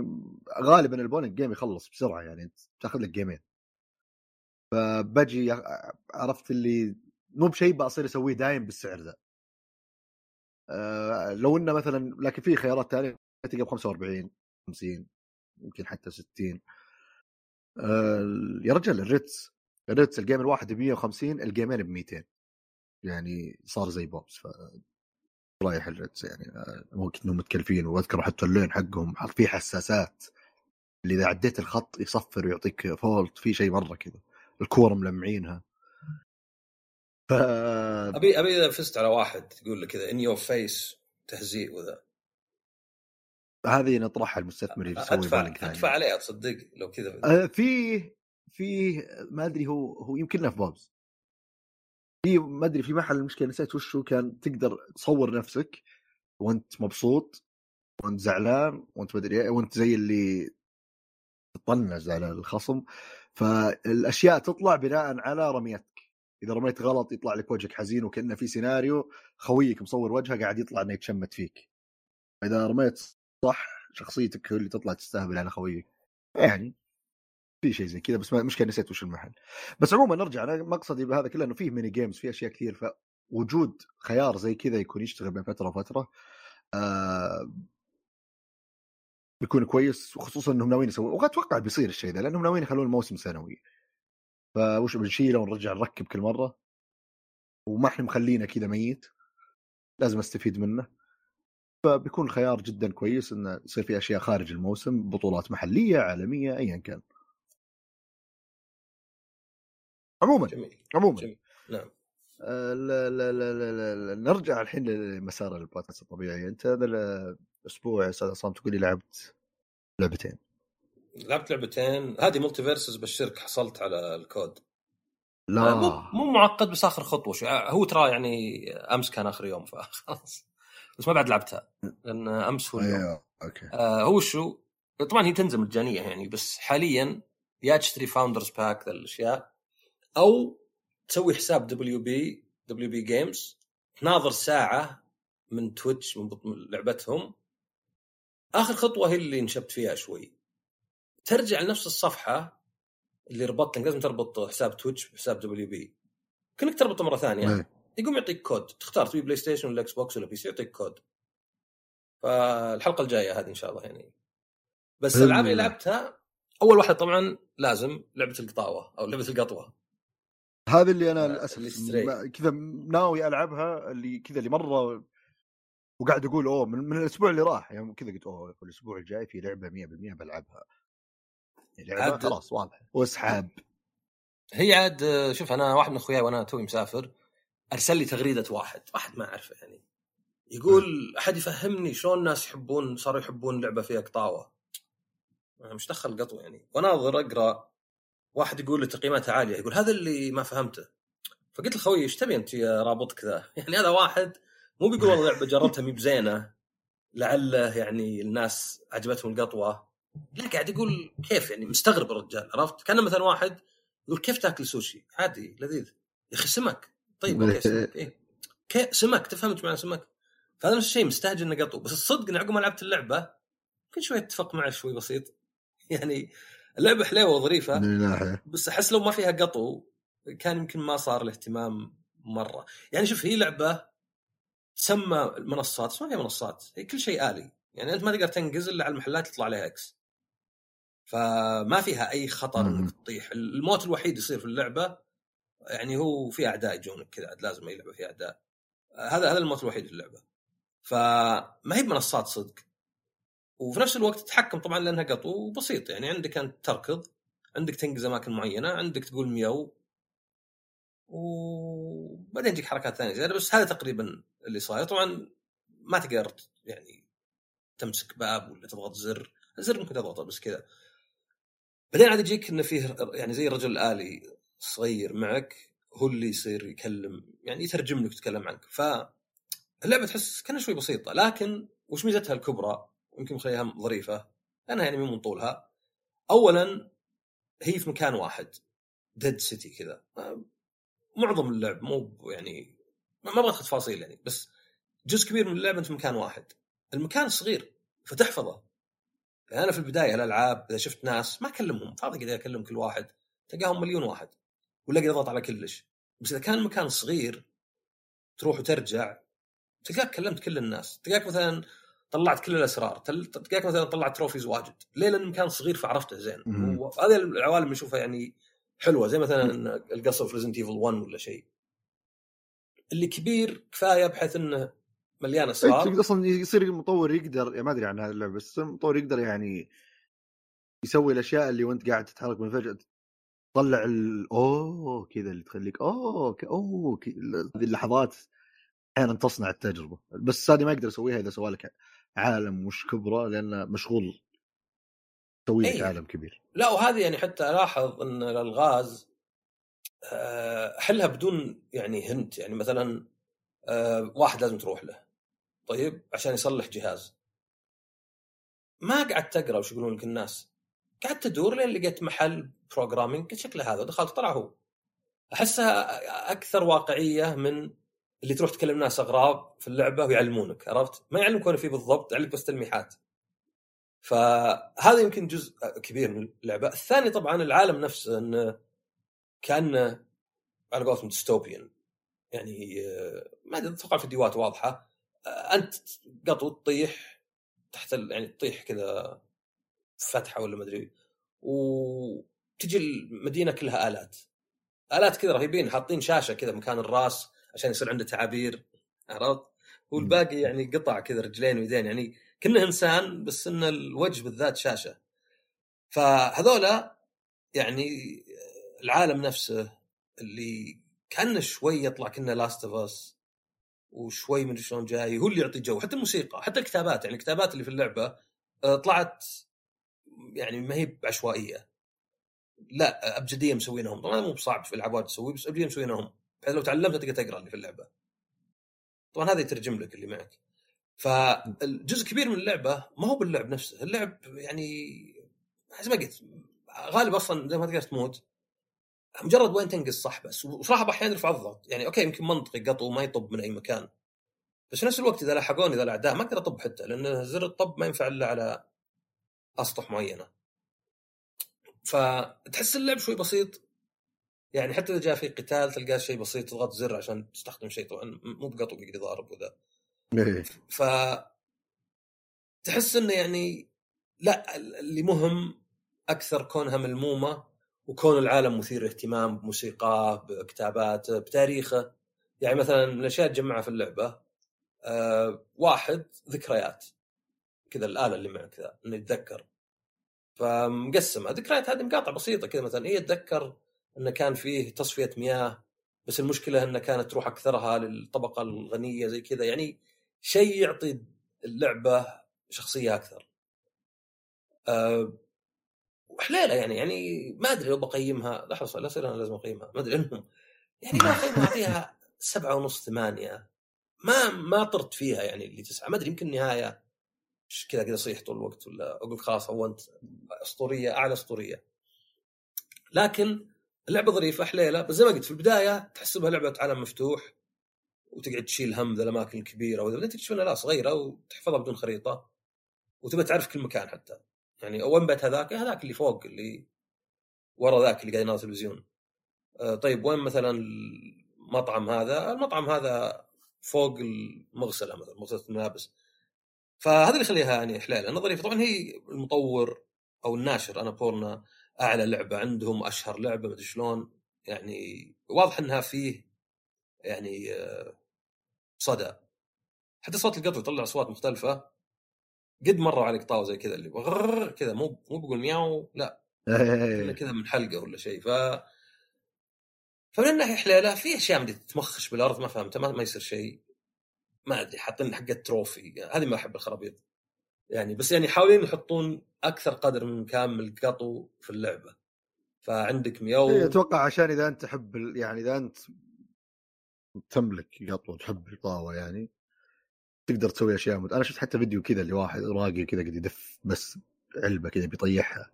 غالبا ال bowling game يخلص بسرعة يعني تاخذ لك game ين فبجي عرفت اللي مو بشيء بصير أسويه دايم بالسعر ذا. أه لو إنه مثلا لكن في خيارات ثانية تلقى ب 45 50 يمكن حتى 60 أه يا رجال الريتس الريتس الجيم الواحد ب 150 الجيمين ب 200 يعني صار زي بوبس ف رايح الريدز يعني ممكن انهم متكلفين. وأذكر حتى اللين حقهم حط فيه حساسات. اللي إذا عديت الخط يصفر ويعطيك فولت في شيء مرة كذا. الكور ملمعينها. ف ابي أبي إذا فزت على واحد تقول له كذا in your face تهزيء وذا. هذه نطرحها المستثمر يسوي ادفع أدفع عليها تصدق لو كذا. آه في في ما أدري هو هو يمكن في Pop's في ما أدري في محل المشكلة نسيت وش هو كان تقدر تصور نفسك وأنت مبسوط وأنت زعلان وأنت مدري إيه، وأنت زي اللي تطنز على الخصم. فالأشياء تطلع بناء على رميتك. إذا رميت غلط يطلع لك وجهك حزين وكأنه في سيناريو خويك مصور وجهه قاعد يطلع إنه يتشمت فيك. اذا رميت صح شخصيتك اللي تطلع تستهبل على خويك. يعني في شيء زي كذا بس مشكله نسيت وش المحل. بس عموما نرجع أنا مقصدي بهذا كله إنه فيه mini games في أشياء كثير فوجود خيار زي كذا يكون يشتغل بين فترة وفترة آه بيكون كويس وخصوصا إنهم ناويين يسوون واتوقع بيصير الشيء ذا لأنهم ناويين يخلون الموسم سنوي. فوش بنشيله ونرجع نركب كل مرة. وما إحنا مخلينه كذا ميت. لازم أستفيد منه. فبيكون خيار جدا كويس إنه يصير في أشياء خارج الموسم بطولات محلية عالمية ايا كان. عموما جميل عموما. جميل. نعم. آه، لا لا لا لا لا نرجع الحين لمسار البودكاست الطبيعي. انت هذا الأسبوع أستاذ عصام تقول لي لعبت لعبتين. لعبت لعبتين. هذه MultiVersus بالشرك حصلت على الكود. لا. آه، مو مو معقد بس آخر خطوة شو آه، هو ترى يعني أمس كان آخر يوم فخلاص. بس ما بعد لعبتها لأن أمس هو اليوم. أيوه okay. آه هو شو؟ طبعا هي تنزل مجانية يعني بس حاليا يا تشتري founders pack ذا الأشياء أو تسوي حساب دبليو بي دبليو بي جيمز تناظر ساعة من Twitch من لعبتهم. آخر خطوة هي اللي انشبت فيها شوي. ترجع لنفس الصفحة اللي ربطت لازم تربط حساب Twitch بحساب WB كأنك تربطه مرة ثانية. إيه. يقوم يعطيك كود. تختار تبي بلاي ستيشن ولا إكس بوكس ولا PC يعطيك كود. فالحلقة الجاية هذه إن شاء الله يعني. بس الألعاب اللي. لعبتها أول واحدة طبعا لازم لعبة القطاوة أو لعبة القطوة. هذا اللي أنا آه، للأسف كذا ناوي ألعبها اللي كذا اللي مرة وقاعد أقول أوه من, من الأسبوع اللي راح يعني كذا قلت أوه الأسبوع الجاي في لعبة 100% بلعبها. لعبة عاد- خلاص واضحه واسحاب هي عاد شوف أنا واحد من أخوياي وأنا توي مسافر أرسل لي تغريدة واحد واحد ما أعرفه يعني. يقول أحد يفهمني شلون الناس يحبون صاروا يحبون لعبه فيها قطاوة؟ مش دخل القطو يعني. واناظر أقرأ واحد يقول لي تقييماتها عالية يقول هذا اللي ما فهمته. فقلت لخوي إيش تبي أنت يا رابطك ذا يعني هذا واحد مو بيقول والله لعبة جربتها مي بزينة لعله يعني الناس عجبتهم القطوة. لا قاعد يقول كيف يعني مستغرب الرجال عرفت؟ كان مثلا واحد يقول كيف تاكل سوشي؟ عادي لذيذ. يا أخي سمك. طيب okay سمك. إيه؟ كيف سمك تفهم إيش معنى سمك. فهذا نفس الشيء مستعجل انه قطو. بس الصدق اني عقب ما لعبت اللعبة كل شوي أتفق معه شوي بسيط. يعني اللعبه حلوة وظريفة من ناحية. بس أحس لو ما فيها قطو كان يمكن ما صار الاهتمام مرة. يعني شوف هي لعبة تسمى منصات. بس ما فيها منصات؟ هي كل شيء آلي. يعني أنت ما تقدر تنقز إلا على المحلات يطلع عليها إكس فما فيها أي خطر. إنك تطيح. الموت الوحيد يصير في اللعبة يعني هو في أعداء يجونك كذا لازم أي لعبة فيها أعداء. هذا هذا الموت الوحيد في اللعبة. فما هي بمنصات صدق. وفي نفس الوقت تتحكم طبعا لأنها قطو بسيط يعني عندك أنت تركض عندك تنقز أماكن معينة عندك تقول ميو وبعدين يجيك حركات ثانية زيادة. بس هذا تقريبا اللي صاير. طبعا ما تقدر يعني تمسك باب ولا تضغط زر. الزر ممكن تضغطه بس كذا. بعدين عاد يجيك إنه فيه يعني زي رجل آلي صغير معك هو اللي يصير يكلم يعني يترجم لك ويتكلم عنك. فاللعبة تحس كأنها شوي بسيطة لكن وش ميزتها الكبرى؟ يمكن مخليها ظريفة لأنها يعني من طولها. اولا هي في مكان واحد ديد سيتي كذا. معظم اللعب مو يعني ما ما أبغى أدخل تفاصيل يعني بس جزء كبير من اللعبه أنت في مكان واحد. المكان صغير فتحفظه. يعني أنا في البداية الالعاب إذا شفت ناس ما أكلمهم فاضي كذا أكلم كل واحد تلقاهم مليون واحد ولا أقدر أضغط على كلش. بس إذا كان المكان صغير تروح وترجع تلقاك كلمت كل الناس. تلقاك مثلا طلعت كل الأسرار. تل- تلقاك مثلا طلعت trophies واجد. ليه لأن المكان صغير فعرفته زين. وهذه العوالم اللي اشوفها يعني حلوة زي مثلا القصر في Resident Evil 1 ولا شيء. اللي كبير كفاية بحيث إنه مليان أسرار. إيه، أصلا يصير المطور يقدر يعني ما أدري عن هذه اللعبة بس المطور يقدر يعني يسوي الأشياء اللي وأنت قاعد تتحرك من فجأة. تطلع ال أوه كذا اللي تخليك أوه. أوه. هذه اللحظات أحيانا تصنع التجربة. بس هذه ما يقدر يسويها إذا سوى لك عالم مش كبرى لأنه مشغول. يسوي لك أي. عالم كبير. لا وهذه يعني حتى ألاحظ إن الألغاز آه، احلها بدون يعني هنت يعني مثلا آه، واحد لازم تروح له. طيب عشان يصلح جهاز. ما قعدت تقرأ وش يقولون لك الناس؟ قعدت تدور لين لقيت محل programming شكله هذا دخلت طلع هو. أحسها أكثر واقعية من اللي تروح تكلم ناس أغراب في اللعبة ويعلمونك عرفت؟ ما يعلمك وين في بالضبط يعلمك بس تلميحات فهذا يمكن جزء كبير من اللعبة، الثاني طبعا العالم نفسه إنه كأنه على قولتهم dystopian يعني آه، ما أدري أتوقع الفيديوهات واضحة آه، أنت قطو تطيح تحت. يعني تطيح كذا فتحة ولا ما أدري وتجي المدينة كلها آلات آلات كذا رهيبين حاطين شاشة كذا مكان الرأس عشان يصير عنده تعابير عرفت؟ والباقي يعني قطع كذا رجلين ويدين يعني كانه إنسان بس ان الوجه بالذات شاشة. فهذولا يعني العالم نفسه اللي كأنه شوي يطلع كنه Last of Us وشوي من شلون جاي هو اللي يعطي جو حتى الموسيقى حتى الكتابات يعني الكتابات اللي في اللعبة آه، طلعت يعني ما هي بعشوائية. لا أبجدية مسوينهم طبعا مو بصعب في العاب واجد تسوي بس أبجدية مسوينهم. بحيث لو تعلمت تقدر تقرأ اللي في اللعبة. طبعا هذا يترجم لك اللي معك. فالجزء كبير من اللعبة ما هو باللعب نفسه. اللعب يعني زي ما قلت. غالب أصلا زي ما تقدر تموت. مجرد وين تنقص صح بس. وصراحة أحيانا يرفع الضغط. يعني okay يمكن منطقي قطو ما يطب من أي مكان. بس في نفس الوقت إذا لحقوني ذا الأعداء ما أقدر أطب حتى. لأن زر الطب ما ينفع إلا على أسطح معينة. فتحس اللعب شوي بسيط. يعني حتى إذا جاء في قتال تلقاه شيء بسيط تضغط زر عشان تستخدم شيء طبعا مو بقطو يقدر يضارب وذا. إيه. ف تحس إنه يعني لا اللي مهم أكثر كونها ملمومة وكون العالم مثير اهتمام بموسيقاه بكتاباته بتاريخه. يعني مثلا من الأشياء اللي تجمعها في اللعبة آه واحد ذكريات. كذا الآلة اللي معك كذا إنه يتذكر. فمقسمة ذكريات هذه مقاطع بسيطة كذا مثلا هي تذكر إنه كان فيه تصفية مياه بس المشكلة إنه كانت تروح أكثرها للطبقة الغنية زي كذا. يعني شيء يعطي اللعبة شخصية أكثر. أه وحليلة يعني يعني ما أدري لو بقيمها. لحظه لا أنا لازم أقيمها. ما أدري انهم يعني ما اقيمها أعطيها سبعة ونص ثمانية. ما ما طرت فيها يعني اللي تسعة. ما أدري يمكن النهاية كذا كذا صيح طول الوقت ولا أقول خلاص هو انت أسطورية أعلى أسطورية. لكن اللعبة ظريفة حليلة بس زي ما قلت في البداية تحسبها لعبة عالم مفتوح وتقعد تشيل هم ذا الأماكن الكبيرة وبعدين تكتشف انها لا صغيرة وتحفظها بدون خريطة وتبى تعرف كل مكان حتى يعني وين بيت هذاك؟ هذاك اللي فوق اللي ورا ذاك اللي قاعد يناظر التلفزيون آه طيب وين مثلا المطعم هذا؟ المطعم هذا فوق المغسلة مثلا مغسلة الملابس فهذا اللي يخليها يعني حلال أنا ظريفة طبعا هي المطور أو الناشر أنا بورنا أعلى لعبة عندهم أشهر لعبة مدري شلون. يعني واضح إنها فيه يعني آه، صدى. حتى صوت القطو يطلع أصوات مختلفة. قد مروا عليك طاوه زي كذا اللي كذا مو مو بقول مياو لا. إيه. كذا من حلقة ولا شيء. ف فمن الناحية حليلة في أشياء بدي تمخش بالأرض ما فهمتها ما, ما يصير شيء. ما أدري حاطين حقة تروفي. هذه ما أحب الخرابيط. يعني بس يعني حاولين يحطون أكثر قدر من من القطو في اللعبة. فعندك مياو إيه، أتوقع عشان إذا أنت تحب يعني إذا أنت تملك قطو تحب القطاوة يعني تقدر تسوي أشياء مت... أنا شفت حتى فيديو كذا لواحد راقي كذا قاعد يدف بس علبة كذا بيطيحها.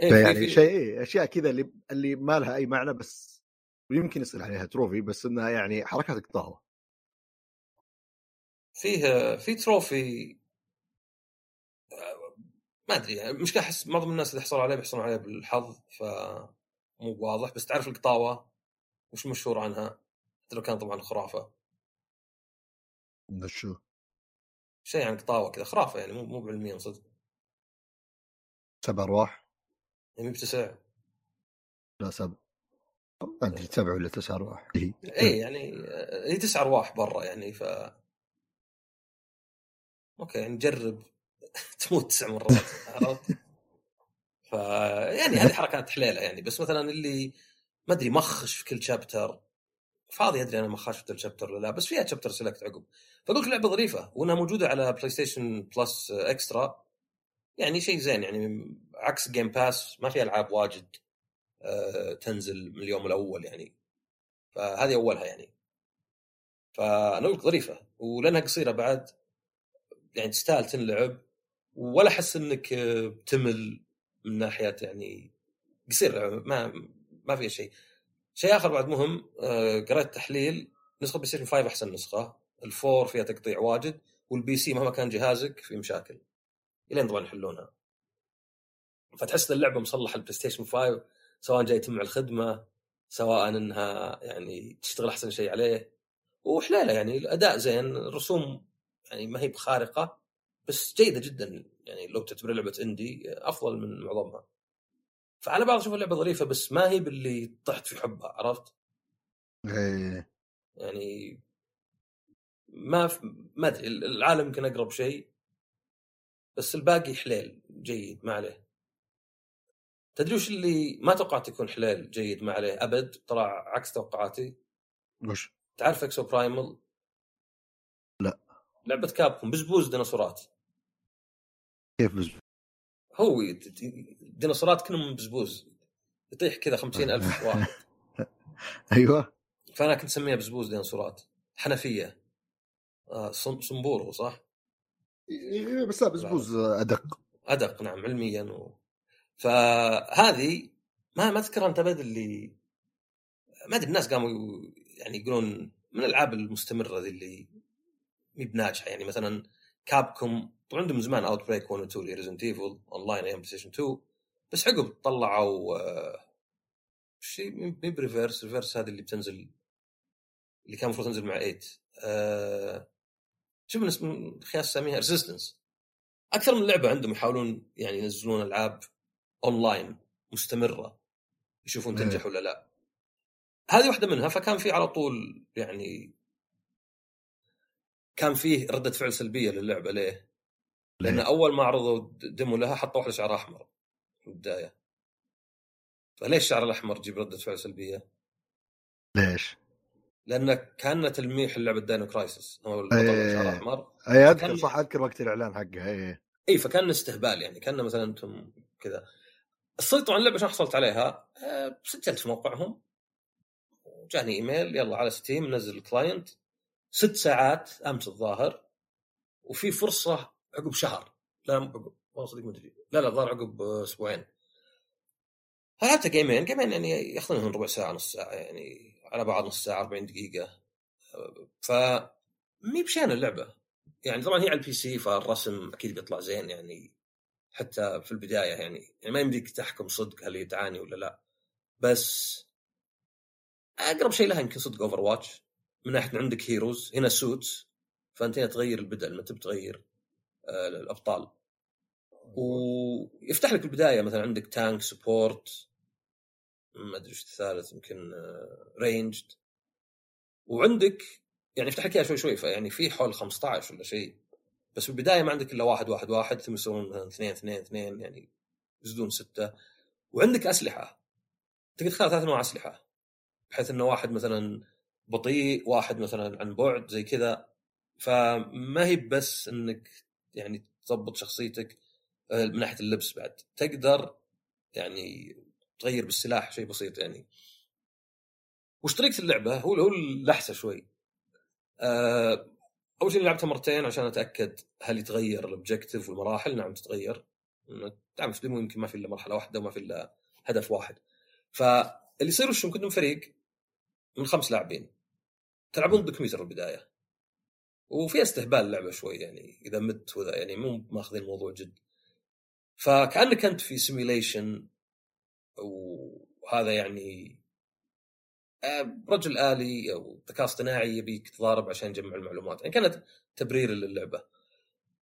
إيه يعني شيء إيه أشياء كذا اللي اللي ما لها أي معنى بس يمكن يصير عليها trophy بس إنها يعني حركات قطاوه فيه في trophy ما أدري يعني مشكله أحس معظم الناس اللي يحصلوا عليه بيحصلون عليه بالحظ ف مو واضح بس تعرف القطاوة؟ وش مشهور عنها؟ حتى لو كان طبعا خرافة. شو؟ شيء عن قطاوة كذا خرافة يعني مو مو بعلميا صدق سبع أرواح؟ يعني بتسع. لا سبع. عندي سبع ولا تسع أرواح. اي يعني هي تسع أرواح برا يعني ف okay نجرب. تموت تسع مرات عرفت؟ ف يعني هذه حركات حليلة يعني. بس مثلا اللي ما أدري مخش في كل chapter فاضي أدري أنا ما خاشت ال chapter ولا لا بس فيها chapter سلكت عقب. فقلت لعبة ظريفة وإنها موجودة على بلاي ستيشن Plus Extra يعني شيء زين يعني عكس Game Pass ما في ألعاب واجد آه، تنزل من اليوم الأول يعني. فهذه أولها يعني. فأنا قلت ظريفة ولأنها قصيرة بعد. يعني تستاهل تنلعب ولا أحس إنك تمل من ناحية يعني قصير ما ما فيها شيء. شيء آخر بعد مهم آه، قريت تحليل نسخة بلاي ستيشن 5 أحسن نسخة. ال four فيها تقطيع واجد وال PC مهما كان جهازك في مشاكل. إلين طبعا يحلونها. فتحس إن اللعبة مصلحة البلاي ستيشن 5 سواء جاي تجمع الخدمة سواء إنها يعني تشتغل أحسن شيء عليه. وحليلة يعني الأداء زين الرسوم يعني ما هي بخارقة بس جيدة جدا يعني لو تعتبر لعبة اندي أفضل من معظمها فعلى بعض أشوف اللعبه ظريفة بس ما هي باللي طحت في حبها عرفت؟ إيه يعني ما ف... ما أدري العالم يمكن أقرب شيء بس الباقي حليل جيد ما عليه تدري وش اللي ما توقعت يكون حليل جيد ما عليه أبد طلع عكس توقعاتي وش؟ تعرف Exoprimal؟ لعبة Capcom بزبوز ديناصورات. كيف بس هو ديناصورات كلهم بزبوز. يطيح كذا خمسين ألف واحد. أيوه. فأنا كنت أسميها بزبوز ديناصورات. حنفية. آه صن- صنبور هو صح؟ إيه، بس لا بزبوز أدق. أدق نعم علميا و... فهذه ما ما تذكر أنت ابد اللي ما أدري الناس قاموا يعني يقولون من الألعاب المستمرة ذي اللي مي بناجحة. يعني مثلا Capcom طبعا عندهم من زمان Outbreak 1 و 2 Resident Evil online أيام بلاي ستيشن 2 بس عقب طلعوا آه، شيء مي ب Re:Verse Re:Verse هذه اللي بتنزل اللي كان المفروض تنزل مع 8 آه، شو من خياس ساميها Resistance أكثر من لعبة عندهم يحاولون يعني ينزلون ألعاب اونلاين مستمرة يشوفون إيه. تنجح ولا لا. هذه واحدة منها فكان في على طول يعني كان فيه ردة فعل سلبية للعبه ليه؟ لأن ليه؟ أول ما عرضوا demo لها حطوا واحدة شعرها أحمر في البداية. فليش الشعر الأحمر تجيب ردة فعل سلبية؟ ليش؟ لأن كانه تلميح لعبه Dino Crisis هو البطل إيه. شعره أحمر. أي أذكر كان- صح أذكر وقت الإعلان حقها اي اي فكان استهبال يعني. كان مثلا أنتم كذا. الصدق طبعا اللعبة عشان حصلت عليها. آه، سجلت في موقعهم. وجاني إيميل. يلا على ستيم نزل ال client. ست ساعات أمس الظاهر وفي فرصة عقب شهر. لا عقب والله صدق ما أدري. لا لا الظاهر عقب أسبوعين. لعبتها game ين؟ game ين يعني ياخذون ربع ساعة نص ساعة يعني على بعض نص ساعة 40 دقيقة. ف مي بشين اللعبة. يعني طبعا هي على ال PC فالرسم أكيد بيطلع زين يعني حتى في البداية يعني, يعني ما يمديك تحكم صدق هل هي تعاني ولا لا. بس أقرب شيء لها يمكن صدق Overwatch من ناحية عندك heroes هنا suits فأنت هنا تغير البدل ما تبي تغير آه، الأبطال. ويفتح لك البداية مثلا عندك تانك سبورت ما أدري إيش الثالث يمكن رينجد وعندك يعني يفتح لك إياها شوي شوي فيعني في حول 15 ولا شيء. بس في البداية ما عندك إلا واحد واحد واحد ثم يصيرون مثلا اثنين اثنين اثنين يعني يزيدون ستة. وعندك أسلحة. تقدر تختار ثلاث انواع أسلحة بحيث إنه واحد مثلا بطيء واحد مثلا عن بعد زي كذا. فما هي بس إنك يعني تضبط شخصيتك آه، من ناحية اللبس بعد. تقدر يعني تغير بالسلاح شيء بسيط يعني. وش طريقة اللعبة؟ هو هو اللحسه شوي. آه، أول شيء لعبتها مرتين عشان أتأكد هل يتغير ال objective والمراحل. نعم تتغير. تعرف في demo يمكن ما في إلا مرحلة واحدة وما في إلا هدف واحد. فاللي يصير وش؟ كنتم فريق من خمس لاعبين. تلعبون بكمبيوتر البدايه وفيها استهبال اللعبه شوي يعني إذا مت وذا يعني مو ماخذين الموضوع جد. فكأنك أنت في سيميليشن وهذا يعني آه، رجل آلي أو ذكاء اصطناعي يبيك تضارب عشان يجمع المعلومات. يعني كانت تبرير للعبة.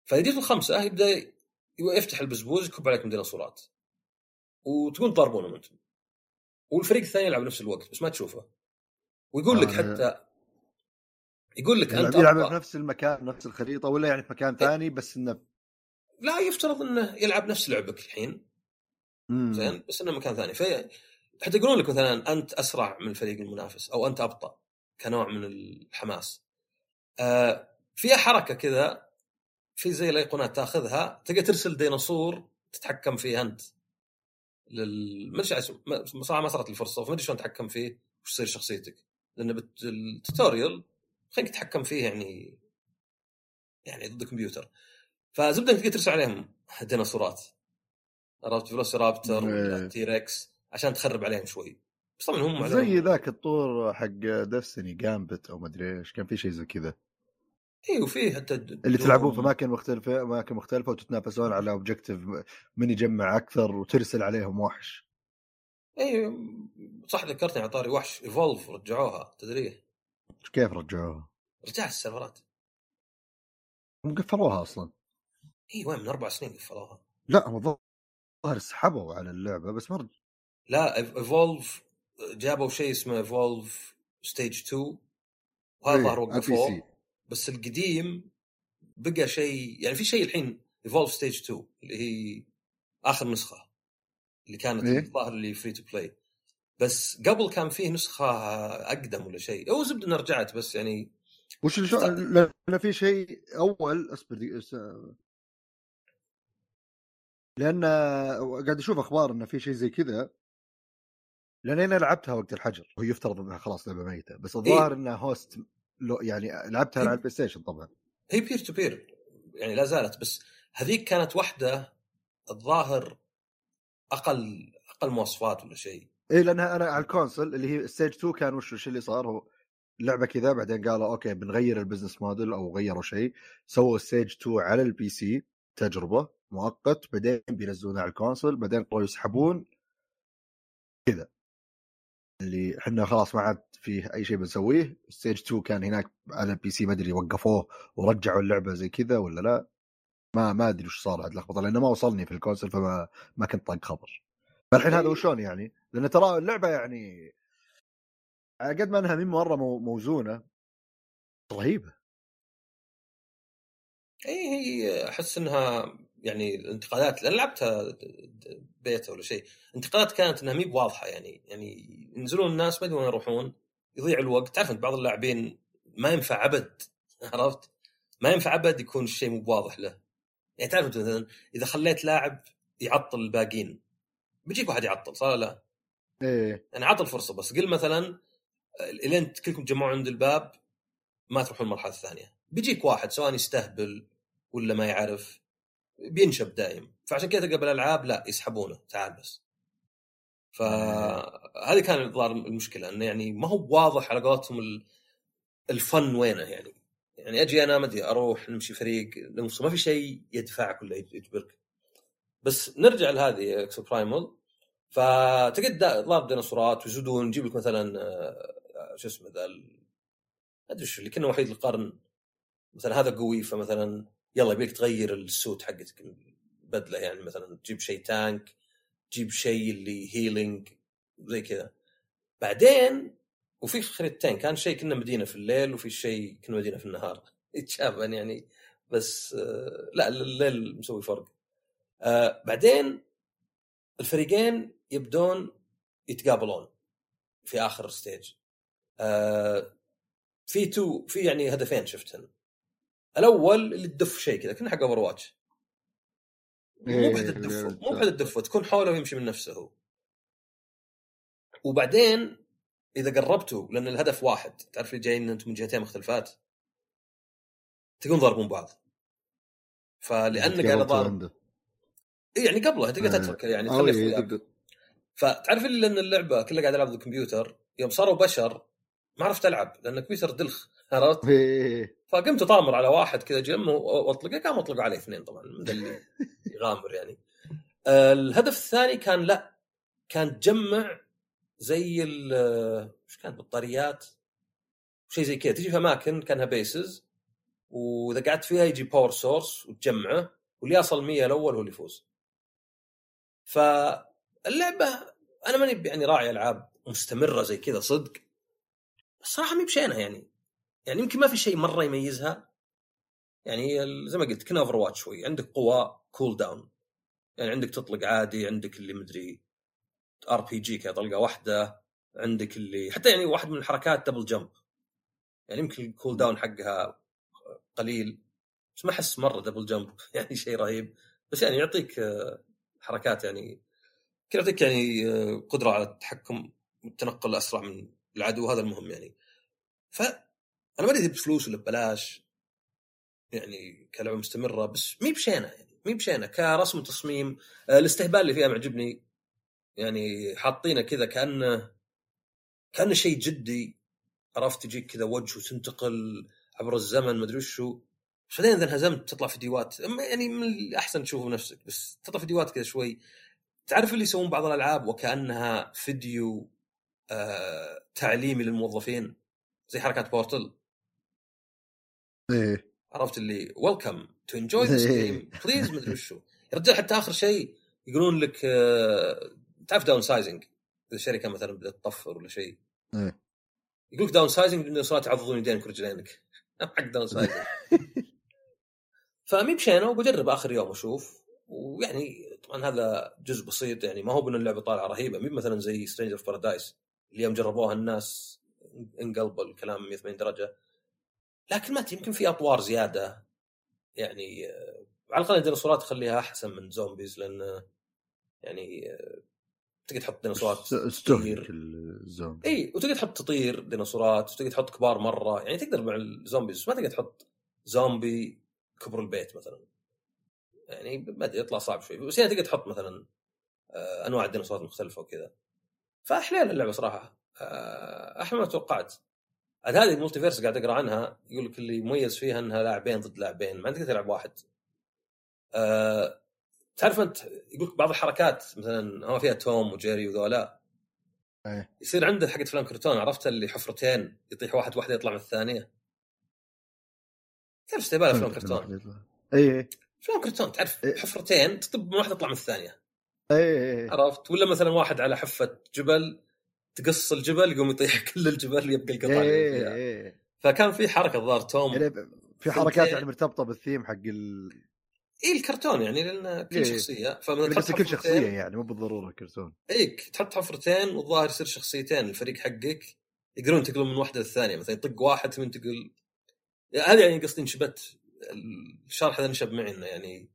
فجيت الخمسة يبدأ يفتح البزبوز يكب عليكم ديناصورات وتقول تضاربونهم أنتم. والفريق الثاني يلعب نفس الوقت بس ما تشوفه. ويقول لك آه. حتى يقول لك أنت يلعب أبطأ. في نفس المكان نفس الخريطة ولا يعني في مكان ثاني بس إنه لا يفترض إنه يلعب نفس لعبك الحين. زين بس إنه مكان ثاني في حتى يقولون لك مثلا أنت أسرع من الفريق المنافس أو أنت أبطأ كنوع من الحماس. آه فيها حركة كذا في زي الأيقونات تأخذها تقدر ترسل ديناصور تتحكم فيه أنت. لل ما أدري صراحة ما صارت الفرصة وما أدري شلون تتحكم فيه وش تصير شخصيتك لأن بت... خليك تتحكم فيه يعني يعني ضد الكمبيوتر. فزبدة انك تقدر ترسل عليهم ديناصورات. عرفت؟ إيه. T-Rex عشان تخرب عليهم شوي. بس طبعا هم زي ذاك الطور حق Destiny Gambit أو مدري إيش كان في شيء زي كذا. اي وفيه حتى اللي تلعبون في أماكن مختلفة أماكن مختلفة وتتنافسون على objective من يجمع أكثر وترسل عليهم وحش. اي صح ذكرتني على طاري وحش Evolve رجعوها تدري؟ كيف رجعوها؟ رجعت السيرفرات. هم قفلوها أصلا. إي وين؟ من أربع سنين قفلوها. لا هم الظاهر سحبوا على اللعبة بس ما لا Evolve جابوا شيء اسمه Evolve Stage 2 وهذا إيه، على ال PC وقفوه. بس القديم بقى شيء يعني في شيء الحين Evolve Stage 2 اللي هي آخر نسخة اللي كانت إيه؟ الظاهر اللي free to play بس قبل كان فيه نسخة أقدم ولا شيء. أو زبدة إنها رجعت بس يعني وش اللي شو... لأن في شيء أول أصبر س... لأن قاعد أشوف أخبار انه في شيء زي كذا. لأن أنا لعبتها وقت الحجر. وهي يفترض إنها خلاص لعبة ميتة بس الظاهر إنها host لو يعني لعبتها إيه. على البلاي ستيشن طبعا. هي peer to peer يعني لا زالت بس هذيك كانت واحدة الظاهر أقل أقل مواصفات ولا شيء. اي لانها أنا على ال console اللي هي Stage 2 كان وش اللي صار؟ هو لعبة كذا بعدين قالوا okay بنغير ال business model أو غيروا شيء سووا Stage 2 على ال PC تجربة مؤقت بعدين بينزلونها على ال console بعدين قالوا يسحبون كذا. اللي إحنا خلاص ما عاد فيه أي شيء بنسويه. Stage 2 كان هناك على ال PC ما أدري وقفوه ورجعوا اللعبة زي كذا ولا لا. ما ما أدري وش صار عاد لخبطه لأنه ما وصلني في ال console فما ما كنت طاق خبر. فالحين هذا وشون يعني؟ لأن ترى اللعبة يعني على قد ما إنها من مرة مو- موزونة رهيبة. اي هي أحس إنها يعني الانتقادات لأن لعبتها بيتا ولا شيء انتقادات كانت إنها مي بواضحة يعني يعني ينزلون الناس ما ادري وين يروحون يضيع الوقت. تعرف انت بعض اللاعبين ما ينفع أبد عرفت؟ ما ينفع أبد يكون الشيء مو بواضح له. يعني تعرف مثلا إذا خليت لاعب يعطل الباقيين بيجيك واحد يعطل صح ولا لا؟ إيه. يعني عطل فرصة بس قل مثلا إلين كلكم تجمعون عند الباب ما تروحون المرحله الثانية بيجيك واحد سواء يستهبل ولا ما يعرف بينشب دايم. فعشان كذا تلقى بالألعاب لا يسحبونه تعال بس. فهذه كان الظاهر المشكلة إنه يعني ما هو واضح على قولتهم ال- الفن وينه يعني. يعني أجي أنا ما أدري أروح نمشي فريق نوصل ما في شيء يدفعك ولا يجبرك. بس نرجع لهذه Exoprimal فتقعد ضارب ديناصورات ويزودون يجيب لك مثلا آه، شو اسمه ذا أدري شو اللي كنا وحيد القرن. مثلا هذا قوي فمثلا يلا يبيك تغير ال suit حقتك البدله يعني مثلا تجيب شيء tank تجيب شيء اللي healing زي كذا. بعدين وفي خريطتين كان شيء كنا مدينة في الليل وفي شيء كنا مدينة في النهار. يتشابه يعني بس آه، لا الليل مسوي فرق. آه، بعدين الفريقين يبدون يتقابلون في آخر stage آه، في تو في يعني هدفين شفتهن. الأول اللي تدف شيء كذا كنا حق Overwatch مو إيه، بحد تدفه إيه، مو بحد تدفه تكون حوله ويمشي من نفسه هو. وبعدين إذا قربتوا لأن الهدف واحد تعرف اللي جايين أنتم من جهتين مختلفات تقوم ضاربون بعض. فلأنك تقابلتوا ضارب يعني قبلها تقدر آه. تترك يعني أو تخلي اخوياك تقدر- فتعرف اللي لأن اللعبة كلها قاعد العب ضد الكمبيوتر يوم صاروا بشر ما عرفت العب لأن الكمبيوتر دلخ عرفت؟ إيه، فقمت أطامر على واحد كذا جنبه وأطلقه قام اطلقوا عليه اثنين طبعا من اللي يغامر يعني. آه، الهدف الثاني كان لا كان تجمع زي ال إيش كانت بطاريات شيء زي كذا تجي في أماكن كأنها bases وإذا قعدت فيها يجي power source وتجمعه واللي يصل 100 الأول هو اللي يفوز. فاللعبة أنا ماني يعني راعي ألعاب مستمرة زي كذا صدق الصراحه مي بشينها يعني. يعني يمكن ما في شيء مرة يميزها. يعني زي ما قلت كنا Overwatch شوي. عندك قوى cooldown يعني عندك تطلق عادي عندك اللي مدري RPG طلقة واحدة عندك اللي حتى يعني واحد من الحركات double jump يعني يمكن ال cooldown حقها قليل بس ما أحس مرة double jump يعني شيء رهيب. بس يعني يعطيك حركات يعني كذا يعطيك يعني آه، قدرة على التحكم والتنقل أسرع من العدو؟ هذا المهم يعني. ف أنا ما أدري بفلوس ولا ببلاش يعني كلعبة مستمرة بس مي بشينة يعني مي بشينة كرسم وتصميم. آه، الاستهبال اللي فيها معجبني يعني حاطينه كذا كانه كانه شيء جدي عرفت؟ تجيك كذا وجه وتنتقل عبر الزمن مدري وشو. بعدين إذا انهزمت تطلع فيديوهات. يعني من الأحسن تشوفه بنفسك بس تطلع فيديوهات كذا شوي. تعرف اللي يسوون بعض الألعاب وكأنها فيديو آه تعليمي للموظفين؟ زي حركات Portal. إيه. عرفت اللي welcome to enjoy this game please مدري وشو. يا رجال حتى آخر شيء يقولون لك آه تعرف downsizing إذا الشركة مثلا بدأت تطفر ولا شيء. إيه. يقول لك downsizing انه صارت تعضضون يدينك ورجلينك حق downsizing فمي بشينة وبجرب آخر يوم واشوف ويعني طبعا هذا جزء بسيط يعني ما هو بأن اللعبة طالعة رهيبة مي مثلا زي Stranger of Paradise اللي يوم جربوها الناس انقلبوا الكلام 180 درجة. لكن ما يمكن في أطوار زيادة. يعني على الأقل الديناصورات تخليها أحسن من zombies لأن يعني تقدر تحط ديناصورات استهلك الزومبي إي وتقدر تحط تطير ديناصورات وتقدر تحط كبار مرة. يعني تقدر مع ال zombies ما تقدر تحط زومبي كبر البيت مثلا. يعني ما أدري يطلع صعب شوي. بس يعني تقدر تحط مثلا آه، أنواع الديناصورات المختلفة وكذا. فاحلال اللعبة صراحة. آه، أحلى ما توقعت. عاد هذه ال MultiVersus قاعد أقرأ عنها يقول لك اللي مميز فيها إنها لاعبين ضد لاعبين ما عندك تلعب واحد. أه تعرف أنت يقول لك بعض الحركات مثلا هو فيها توم وجيري وذولا. إيه. يصير عنده حقت فلان كرتون عرفت اللي حفرتين يطيح واحد واحدة يطلع من الثانية. تعرف استهبال فلان كرتون. اي فلان كرتون تعرف إيه. حفرتين تطب من واحدة تطلع من الثانية. اي عرفت؟ ولا مثلا واحد على حفة جبل تقص الجبل يقوم يطيح كل الجبل يبقى القطع اللي فكان في حركة الظاهر توم يعني في حركات يعني مرتبطة بالثيم حق ال اي الكرتون يعني لأن كل إيه. شخصية فمن بس كل شخصية يعني مو بالضرورة كرتون إيك تحط حفرتين والظاهر يصير شخصيتين الفريق حقك يقدرون ينتقلون من واحدة للثانية. مثلا يطق واحد ثم ينتقل هذا يعني قصدي انشبت الشرح هذا نشب معي إنه يعني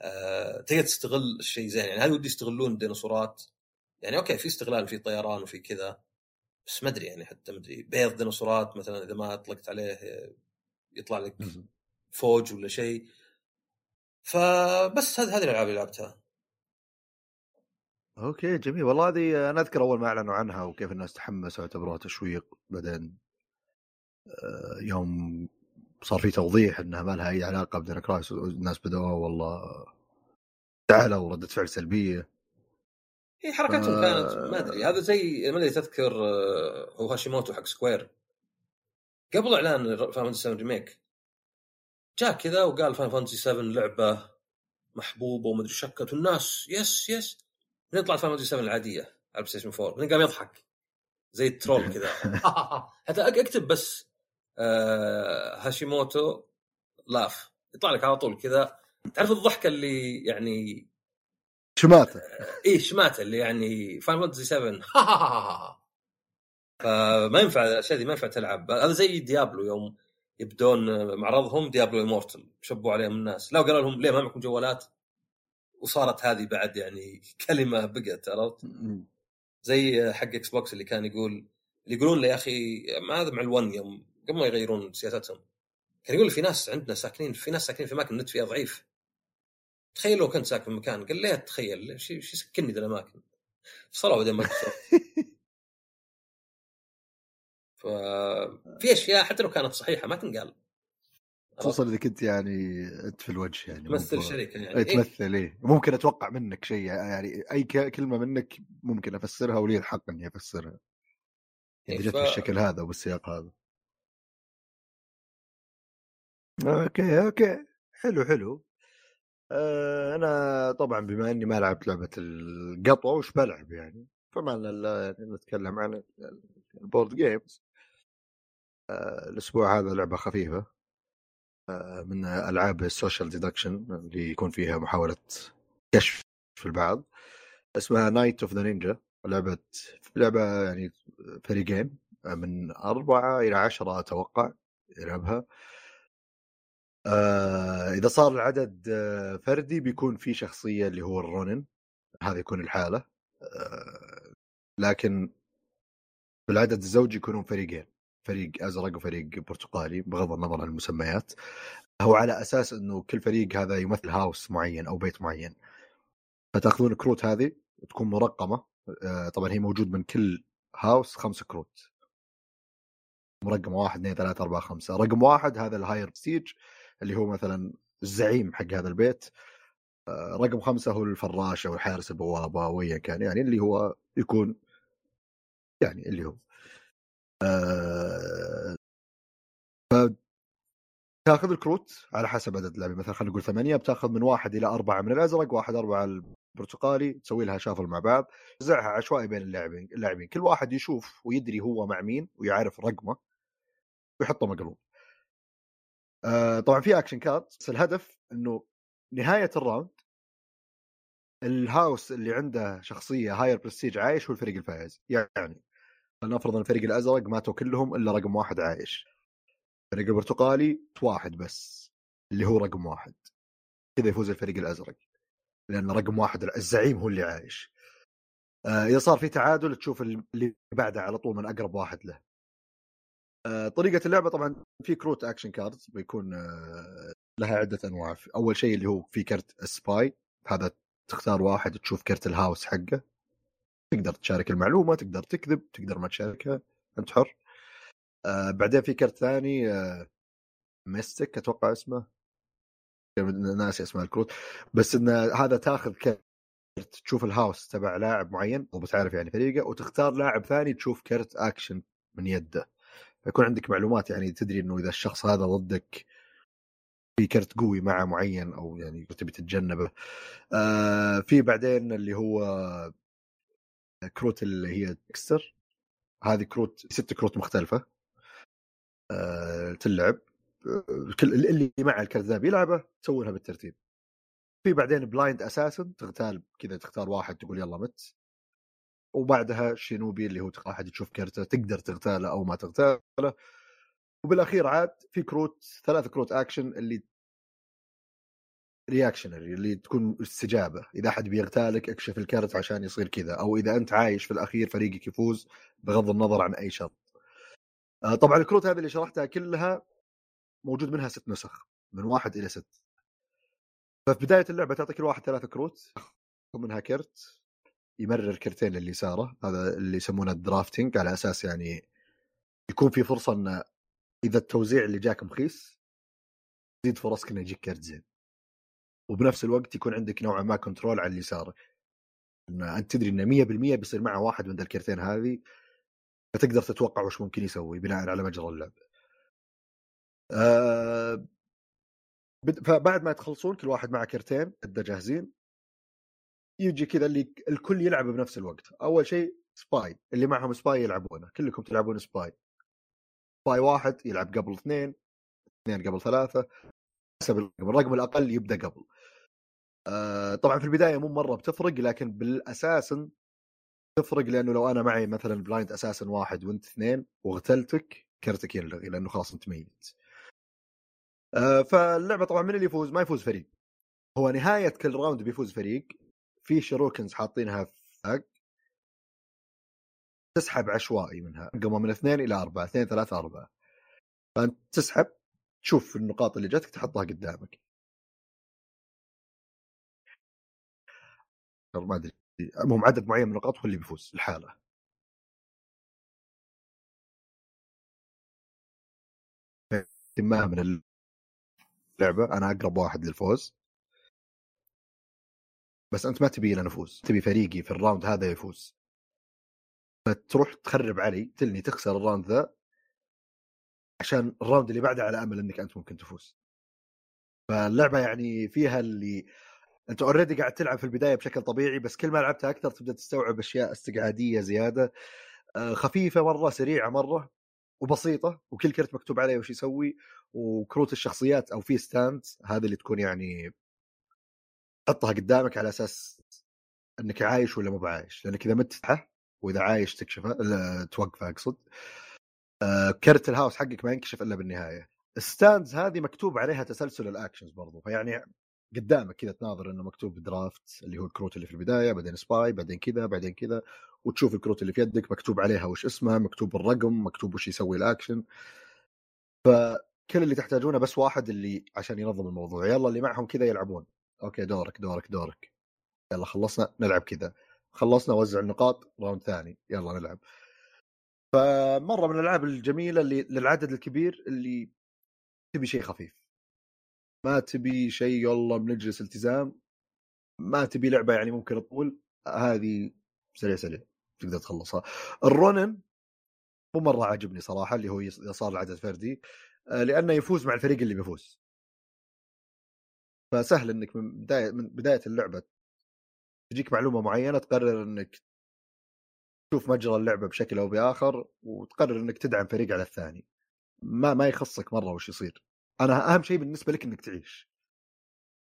آه تقدر تستغل الشيء زين. يعني هل ودي يستغلون الديناصورات يعني أوكي في استغلال في طيران وفي كذا بس ما أدري يعني حتى ما أدري. بيض ديناصورات مثلا إذا ما أطلقت عليه يطلع لك فوج ولا شيء. فبس هذه هذه الألعاب اللي لعبتها. أوكي جميل. والله هذه أنا أذكر أول ما أعلنوا عنها وكيف الناس تحمسوا واعتبروها تشويق بعدين آه، يوم صار في توضيح إنها ما لها أي علاقة ب Dino Crisis والناس بدأوا والله تعالوا وردة فعل سلبية هي حركتهم آه. كانت ما أدري هذا زي ما ادري تذكر آه، هو هاشيموتو حق Square قبل إعلان Final Fantasy 7 Remake جاء كذا وقال Final Fantasy 7 لعبة محبوبة ومدري شكت والناس yes yes بعدين طلعت Final Fantasy 7 العادية على البلاي ستيشن 4 بعدين قام يضحك زي ال troll كذا حتى أكتب بس آه هاشيموتو لاف. يطلع لك على طول كذا. تعرف الضحكة اللي يعني شماته. إيه شماته اللي يعني فاين فانتسي 7 فما ينفع الأشياء دي ما ينفع تلعب. هذا زي ديابلو يوم يبدون معرضهم ديابلو امورتل شبوا عليهم الناس. لا قالوا لهم ليه ما معكم جوالات؟ وصارت هذه بعد يعني كلمة بقت عرفت؟ زي حق إكس بوكس اللي كان يقول اللي يقولون له يا أخي ما هذا مع الون يوم قبل ما يغيرون سياستهم كان يقول في ناس عندنا ساكنين في ناس ساكنين في أماكن النت فيها ضعيف. تخيل لو كنت ساكن في مكان قال ليه تخيل؟ إيش يسكنني ذا الأماكن؟ فصلوا بعدين مايكروسوفت. ففي أشياء حتى لو كانت صحيحة ما تنقال. خصوصا إذا كنت يعني أنت في الوجه يعني تمثل شركه يعني. اي إيه؟ تمثل إيه. ممكن أتوقع منك شيء يعني أي كلمة منك ممكن أفسرها ولي الحق إني أفسرها. إيه، اذا جت ف- بالشكل هذا وبالسياق هذا. أوكي أوكي. حلو حلو. آه أنا طبعا بما إني ما لعبت لعبة القطو وش بلعب يعني؟ فما لنا يعني نتكلم عن ال board games آه الأسبوع هذا لعبة خفيفة. آه من ألعاب ال social deduction اللي يكون فيها محاولة كشف في البعض. اسمها Night of the Ninja لعبة لعبة يعني فريقين من أربعة إلى عشرة أتوقع يلعبها. آه إذا صار العدد آه فردي بيكون في شخصية اللي هو ال Ronin. هذا يكون لحاله. آه لكن بالعدد الزوجي يكونون فريقين. فريق أزرق وفريق برتقالي بغض النظر عن المسميات. هو على أساس أنه كل فريق هذا يمثل house معين أو بيت معين. فتأخذون الكروت هذه تكون مرقمة. آه طبعا هي موجود من كل house خمس كروت. رقم واحد اثنين ثلاثة أربعة خمسة. رقم واحد هذا ال higher stage اللي هو مثلا الزعيم حق هذا البيت آه، رقم خمسة هو الفراش أو الحارس البوابة أو أيا كان يعني اللي هو يكون يعني اللي هو. آه تاخذ الكروت على حسب عدد اللاعبين مثلا خلينا نقول ثمانية بتاخذ من واحد إلى أربعة من الأزرق واحد أربعة البرتقالي تسوي لها shuffle مع بعض توزعها عشوائي بين اللاعبين اللاعبين كل واحد يشوف ويدري هو مع مين ويعرف رقمه ويحطه مقلوب. آه طبعا في action card بس الهدف إنه نهاية ال round ال house اللي عنده شخصية higher prestige عايش هو الفريق الفائز. يعني لنفرض إن الفريق الأزرق ماتوا كلهم إلا رقم واحد عايش. الفريق البرتقالي واحد بس اللي هو رقم واحد. كذا يفوز الفريق الأزرق. لأن رقم واحد الزعيم هو اللي عايش. آه إذا صار في تعادل تشوف اللي بعده على طول من أقرب واحد له. طريقة اللعبة طبعا في كروت action cards بيكون آه لها عدة أنواع. أول شيء اللي هو في كرت ال spy هذا تختار واحد تشوف كرت ال house حقه. تقدر تشارك المعلومة تقدر تكذب تقدر ما تشاركها أنت حر. آه بعدين في كرت ثاني آه ميستك أتوقع اسمه. ناسي أسماء الكروت. بس إن هذا تاخذ كرت تشوف الهاوس تبع لاعب معين وبتعرف يعني فريقه وتختار لاعب ثاني تشوف كرت أكشن من يده. فيكون عندك معلومات يعني تدري إنه إذا الشخص هذا ضدك في كرت قوي معه معين أو يعني تبي تتجنبه. آه في بعدين اللي هو كروت اللي هي trickster. هذه كروت ست كروت مختلفة. آه تلعب. كل اللي مع الكرت ذا بيلعبه تسوي بالترتيب. في بعدين blind assassin تغتال كذا تختار واحد تقول يلا مت. وبعدها shinobi اللي هو واحد تشوف كرته تقدر تغتاله أو ما تغتاله. وبالأخير عاد في كروت ثلاث كروت أكشن اللي reactionary اللي تكون استجابة. إذا أحد بيغتالك اكشف الكرت عشان يصير كذا أو إذا أنت عايش في الأخير فريقك يفوز بغض النظر عن أي شرط. آه، طبعا الكروت هذه اللي شرحتها كلها موجود منها ست نسخ من واحد إلى ست. ففي بداية اللعبة تعطي كل واحد ثلاث كروت منها كرت. يمرر كرتين للي يساره هذا اللي يسمونه ال drafting على أساس يعني يكون في فرصة ان إذا التوزيع اللي جاك مخيس تزيد فرصك إنه يجيك كرت زين. وبنفس الوقت يكون عندك نوعا ما control على اللي يسارك إن أنت تدري إنه 100% بيصير معه واحد من الكرتين هذه فتقدر تتوقع وش ممكن يسوي بناء على مجرى اللعب. أه فبعد ما تخلصون كل واحد معه كرتين كذا جاهزين. يجي كذا اللي الكل يلعب بنفس الوقت. أول شيء spy اللي معهم spy يلعبونه. كلكم تلعبون spy. spy واحد يلعب قبل اثنين اثنين قبل ثلاثة حسب الرقم. الرقم الأقل يبدأ قبل. آه طبعا في البداية مو مرة بتفرق لكن بالأساس تفرق لأنه لو أنا معي مثلا blind assassin واحد وأنت اثنين واغتلتك كرتك يلغي لأنه خلاص أنت ميت آه فاللعبة طبعا من اللي يفوز؟ ما يفوز فريق. هو نهاية كل round بيفوز فريق. في tokens حاطينها في تسحب عشوائي منها رقمها من اثنين إلى أربعة اثنين ثلاثة أربعة. فأنت تسحب تشوف النقاط اللي جاتك تحطها قدامك. ما أدري. المهم عدد معين من النقاط هو اللي بيفوز الحالة. ما من اللعبة أنا أقرب واحد للفوز. بس أنت ما تبي أنا نفوز تبي فريقي في الراوند هذا يفوز. فتروح تخرب علي تلني تخسر الراوند ذا عشان ال round اللي بعده على أمل إنك أنت ممكن تفوز. فاللعبة يعني فيها اللي أنت already قاعد تلعب في البداية بشكل طبيعي بس كل ما لعبتها أكثر تبدأ تستوعب أشياء استقعادية زيادة. آه، خفيفة مرة سريعة مرة وبسيطة وكل كرت مكتوب عليه وش يسوي وكروت الشخصيات أو في stand هذه اللي تكون يعني تحطها قدامك على أساس إنك عايش ولا مو بعايش. لأنك إذا مت وإذا عايش تكشفه توقفه أقصد. آه، كرت ال house حقك ما ينكشف إلا بالنهاية. ال stands هذه مكتوب عليها تسلسل ال actions برضو. فيعني قدامك كذا تناظر إنه مكتوب draft اللي هو الكروت اللي في البداية بعدين spy بعدين كذا بعدين كذا وتشوف الكروت اللي في يدك مكتوب عليها وش اسمها مكتوب الرقم مكتوب وش يسوي الاكشن فكل اللي تحتاجونه بس واحد اللي عشان ينظم الموضوع. يلا اللي معهم كذا يلعبون. okay دورك دورك دورك. يلا خلصنا نلعب كذا. خلصنا وزع النقاط راوند ثاني. يلا نلعب. فمرة من الألعاب الجميلة اللي للعدد الكبير اللي تبي شيء خفيف. ما تبي شيء يلا بنجلس التزام. ما تبي لعبة يعني ممكن تطول. هذه سريع سريع. تقدر تخلصها. الرونن مو مرة عاجبني صراحة اللي هو صار العدد فردي. آه، لأنه يفوز مع الفريق اللي بيفوز. فسهل إنك من بداية من بداية اللعبة تجيك معلومة معينة تقرر إنك تشوف مجرى اللعبة بشكل أو بآخر وتقرر إنك تدعم فريق على الثاني. ما ما يخصك مرة وش يصير. أنا أهم شيء بالنسبة لك إنك تعيش.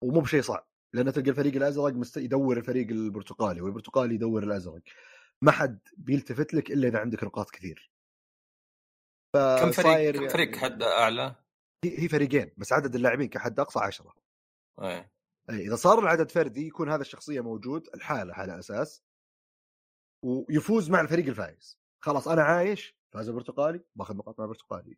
ومو بشيء صعب. لأن تلقى الفريق الأزرق مست... يدور الفريق البرتقالي والبرتقالي يدور الأزرق. ما حد بيلتفت لك إلا إذا عندك نقاط كثير. كم فريق كم فريق يعني حد أعلى؟ هي فريقين بس عدد اللاعبين كحد أقصى 10 إيه. اي إذا صار العدد فردي يكون هذا الشخصية موجود الحالة على أساس ويفوز مع الفريق الفايز. خلاص أنا عايش فاز البرتقالي باخذ نقاط مع البرتقالي.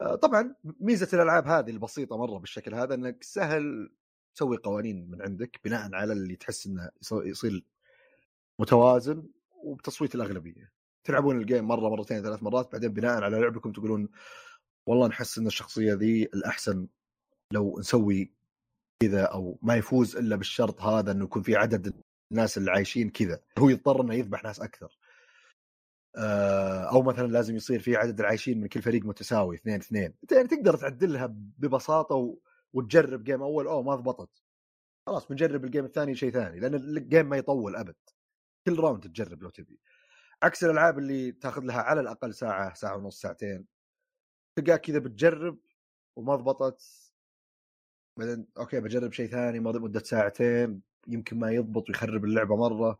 آه، طبعا ميزة الألعاب هذه البسيطة مرة بالشكل هذا إنك سهل تسوي قوانين من عندك بناء على اللي تحس إنه يصير متوازن وبتصويت الأغلبية. تلعبون ال game مرة مرتين ثلاث مرات بعدين بناء على لعبكم تقولون والله نحس إن الشخصية ذي الأحسن لو نسوي كذا أو ما يفوز إلا بالشرط هذا إنه يكون في عدد الناس اللي عايشين كذا. هو يضطر إنه يذبح ناس أكثر. آه، أو مثلا لازم يصير في عدد العايشين من كل فريق متساوي اثنين اثنين. يعني تقدر تعدلها ببساطة و... وتجرب game أول أوه ما ضبطت. خلاص بنجرب ال game الثاني شيء ثاني لأن ال game ما يطول أبد. كل round تجرب لو تبي. عكس الألعاب اللي تاخذ لها على الأقل ساعة ساعة ونص ساعتين. تلقاك كذا بتجرب وما ضبطت. بعدين okay بجرب شيء ثاني مدة ساعتين يمكن ما يضبط ويخرب اللعبة مرة.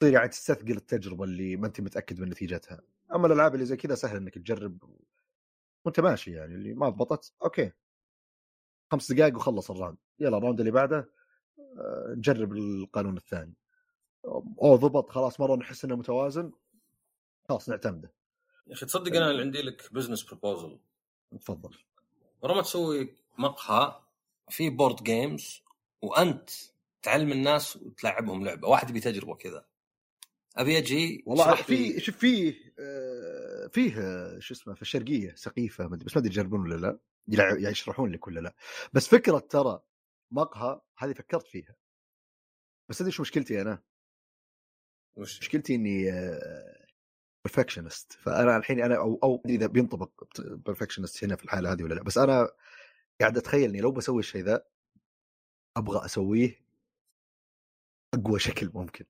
تصير يعني تستثقل التجربة اللي ما أنت متأكد من نتيجتها. أما الألعاب اللي زي كذا سهل إنك تجرب وأنت ماشي يعني اللي ما ضبطت okay. خمس دقائق وخلص ال round يلا ال round اللي بعده آه، نجرب القانون الثاني. أو ضبط خلاص مرة نحس إنه متوازن. خلاص نعتمده. يا أخي تصدق أنا اللي عندي لك business proposal تفضل. ورا ما تسوي مقهى في board games وأنت تعلم الناس وتلعبهم لعبة. واحد يبي تجربة كذا. أبي أجي والله في شوف فيه آه، فيه شو اسمه في الشرقية سقيفة بس ما أدري يجربون ولا لا. يعني يشرحون لك ولا لا. بس فكرة ترى مقهى هذه فكرت فيها. بس أدري شو مشكلتي أنا. وش؟ مشكلتي إني perfectionist فأنا الحين أنا أو أو إذا بينطبق perfectionist هنا في الحالة هذه ولا لا. بس أنا قاعد أتخيل إني لو بسوي الشيء ذا أبغى أسويه اقوى شكل ممكن.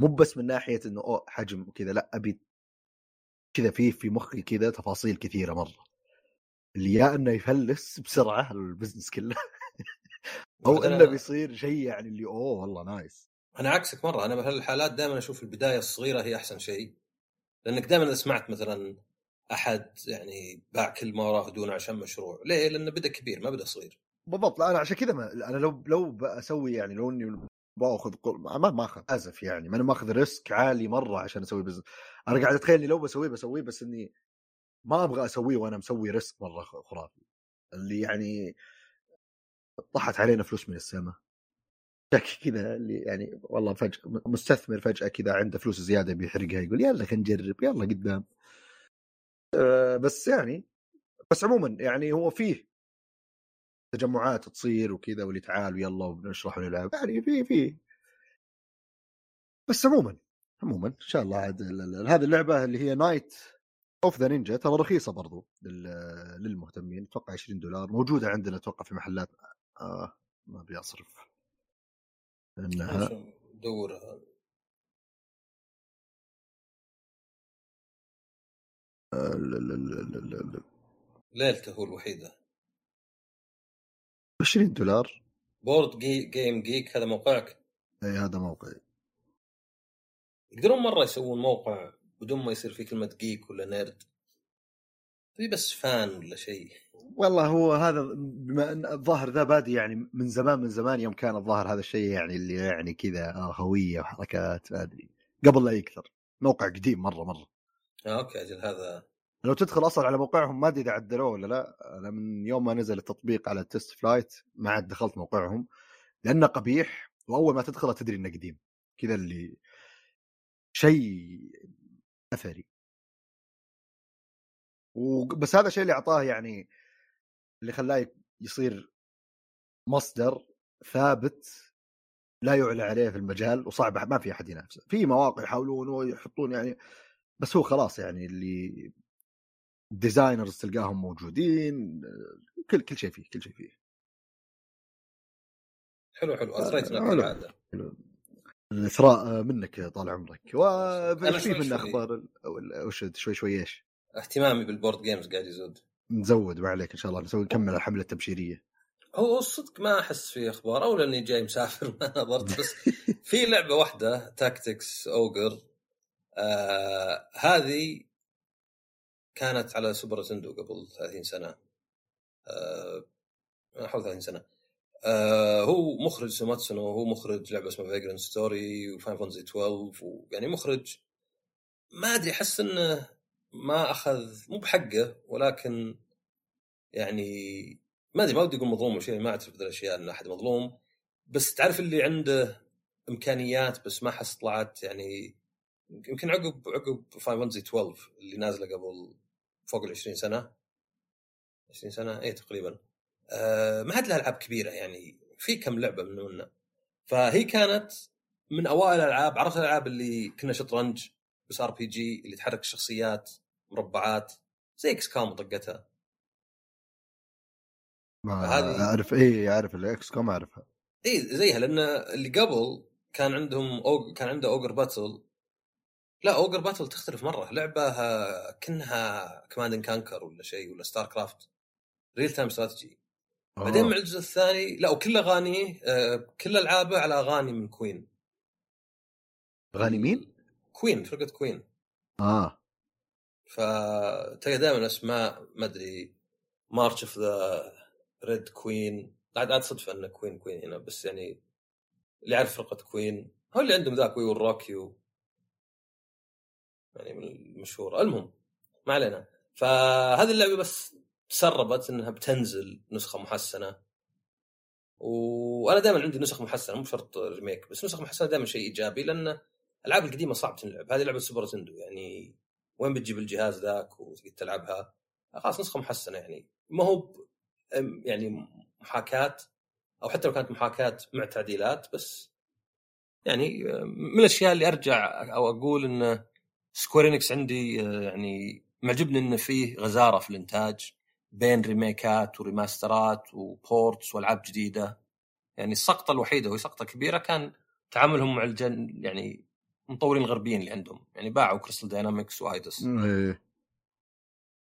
مو بس من ناحية إنه أوه حجم وكذا لأ أبي كذا في في مخي كذا تفاصيل كثيرة مرة. اللي يا إنه يفلس بسرعة ال business كله. أو إنه بيصير شيء يعني اللي أوه والله nice أنا عكسك مرة أنا بهالحالات دائما أشوف البداية الصغيرة هي أحسن شيء. لأنك دائما إذا سمعت مثلا أحد يعني باع كل ما وراه دون عشان مشروع. ليه؟ لأنه بدأ كبير ما بدأ صغير. بالضبط. لا أنا عشان كذا أنا لو لو بسوي يعني لو إني باخذ ما ما اخذ اسف يعني. ما أنا ماخذ risk عالي مرة عشان أسوي business أنا قاعد أتخيل إني لو بسويه بسويه بس إني ما أبغى أسويه وأنا مسوي ريسك مرة خرافي. اللي يعني طحت علينا فلوس من السماء كذا اللي يعني والله فجأة مستثمر فجأة كذا عنده فلوس زيادة بيحرقها يقول يلا خلينا نجرب يلا قدام. بس يعني بس عموما يعني هو فيه تجمعات تصير وكذا واللي تعال ويلا ونشرح ونلعب يعني في في. بس عموما عموما إن شاء الله عاد هذه اللعبة اللي هي Night of the Ninja ترى رخيصة برضو للمهتمين أتوقع 20 دولار موجودة عندنا أتوقع في محلات آه ما أبي أصرف. إنها دورها. ليلته هو الوحيدة. 20 دولار. Board G Game Geek هذا موقعك؟ إي هذا موقعي. يقدرون مرة يسوون موقع بدون ما يصير في كلمة geek ولا nerd؟ في بس fun ولا شيء. والله هو هذا بما إن الظاهر ذا بادي يعني من زمان من زمان يوم كان الظاهر هذا الشيء يعني اللي يعني كذا هوية وحركات ما أدري. قبل لا يكثر. موقع قديم مرة مرة. okay أجل هذا لو تدخل أصلا على موقعهم ما أدري إذا عدلوه ولا لا. أنا من يوم ما نزل التطبيق على ال TestFlight ما عاد دخلت موقعهم لأنه قبيح وأول ما تدخله تدري إنه قديم. كذا اللي شيء أثري. بس هذا الشيء اللي أعطاه يعني اللي خلاه يصير مصدر ثابت لا يعلى عليه في المجال وصعب ما في أحد ينافسه. في مواقع يحاولون ويحطون يعني بس هو خلاص يعني اللي ديزاينرز تلقاهم موجودين كل كل شيء فيه كل شيء فيه. حلو حلو. اثريتنا كالعاده الإثراء منك طال عمرك. وش في من أخبار وش شوي شوي إيش؟ اهتمامي بال board games قاعد يزود. نزود ما عليك إن شاء الله. نسوي نكمل الحملة التبشيرية. هو الصدق ما أحس في أخبار أو لأني جاي مسافر ما نظرت. بس في لعبة واحدة Tactics Ogre آه هذه كانت على Super Nintendo قبل 30 سنة. آه حول 30 سنة. آه هو مخرج سوماتسونو هو مخرج لعبة اسمها Vagrant Story و Final Fantasy 12 ويعني مخرج ما أدري أحس إنه ما أخذ مو بحقه ولكن يعني ما أدري ما ودي أقول مظلوم شيء ما أعترف بالاشياء إن أحد مظلوم. بس تعرف اللي عنده إمكانيات بس ما حس طلعت يعني يمكن عقب عقب Final Fantasy 12 اللي نازله قبل فوق ال 20 سنة. 20 سنة؟ اي تقريبا. آه ما عاد لها ألعاب كبيرة يعني. في كم لعبة من منها. فهي كانت من أوائل الألعاب عرفت الألعاب اللي كأنها شطرنج بس RPG اللي تحرك الشخصيات مربعات زي XCOM وطقتها ما هذه أعرف. اي أعرف ال XCOM أعرفها. اي زيها لأن اللي قبل كان عندهم أوج... كان عنده Ogre Battle لا Ogre Battle تختلف مرة. لعبة كأنها Command & Conquer ولا شيء ولا StarCraft real-time strategy بعدين مع الجزء الثاني لا وكل أغانيه آه، كل ألعابه على أغاني من Queen أغاني مين؟ Queen فرقة Queen آه. فتلقى دائما اسماء ما أدري March of the Red Queen عاد عاد صدفه انه Queen Queen هنا بس يعني اللي يعرف فرقة Queen هو اللي عندهم ذاك We Will Rock You... يعني من المشهوره المهم ما علينا. فهذه اللعبة بس تسربت إنها بتنزل نسخة محسنة. وأنا دائما عندي نسخ محسنة مو شرط remake بس نسخ محسنة دائما شيء إيجابي لأن الالعاب القديمة صعب تنلعب. هذه لعبة Super Nintendo يعني وين بتجيب الجهاز ذاك وتقدر تلعبها؟ خلاص نسخة محسنة يعني. ما هو يعني محاكاة أو حتى لو كانت محاكاة مع تعديلات بس يعني من الأشياء اللي أرجع أو أقول ان Square Enix عندي يعني معجبني إنه فيه غزارة في الإنتاج بين ريميكات وريماسترات وبورتس وألعاب جديدة. يعني السقطة الوحيدة وهي سقطة كبيرة كان تعاملهم مع الجن يعني المطورين الغربيين اللي عندهم. يعني باعوا Crystal Dynamics و Eidos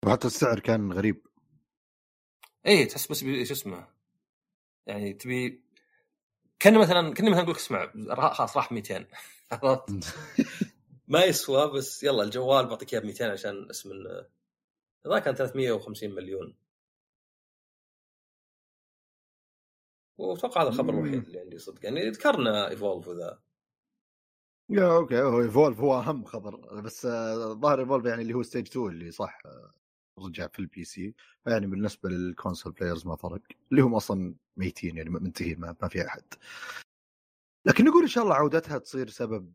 وحتى السعر كان غريب. اي تحس بس شو اسمه يعني تبي كان مثلا كنا مثلا نقول اسمع خلاص راح 200 ما يسوى بس يلا الجوال بعطيك إياه ب 200 عشان اسم ذا كان 350 مليون. وأتوقع هذا الخبر الوحيد اللي عندي صدق. يعني ذكرنا Evolve وذا. yeah okay هو Evolve هو أهم خبر بس ظاهر Evolve يعني اللي هو stage 2 اللي صح رجع في ال PC يعني بالنسبة لل console players ما فرق اللي هم أصلا ميتين يعني منتهين ما, ما في أحد. لكن نقول إن شاء الله عودتها تصير سبب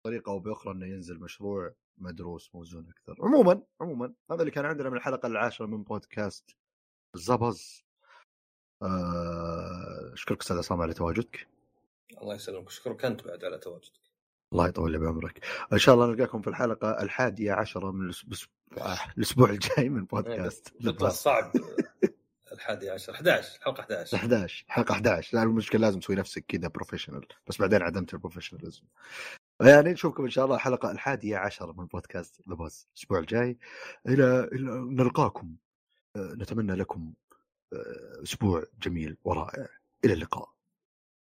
بطريقه أو بأخرى إنه ينزل مشروع مدروس موزون أكثر. عموما عموما هذا اللي كان عندنا من الحلقة العاشرة من بودكاست زبز. آه، أشكرك أستاذ عصام على تواجدك. الله يسلمك. اشكرك أنت بعد على تواجدك. الله يطول بعمرك. إن شاء الله نلقاكم في الحلقة الحادية عشرة من الأسبوع الجاي من بودكاست. صعب الحادية عشر 11 الحلقة 11 11 الحلقة 11 لا المشكلة لازم تسوي نفسك كذا professional بس بعدين عدمت ال professionalism يعني نشوفكم إن شاء الله الحلقة الحادية عشر من بودكاست ذا الأسبوع الجاي. إلى نلقاكم. آه، نتمنى لكم آه، أسبوع جميل ورائع. إلى اللقاء.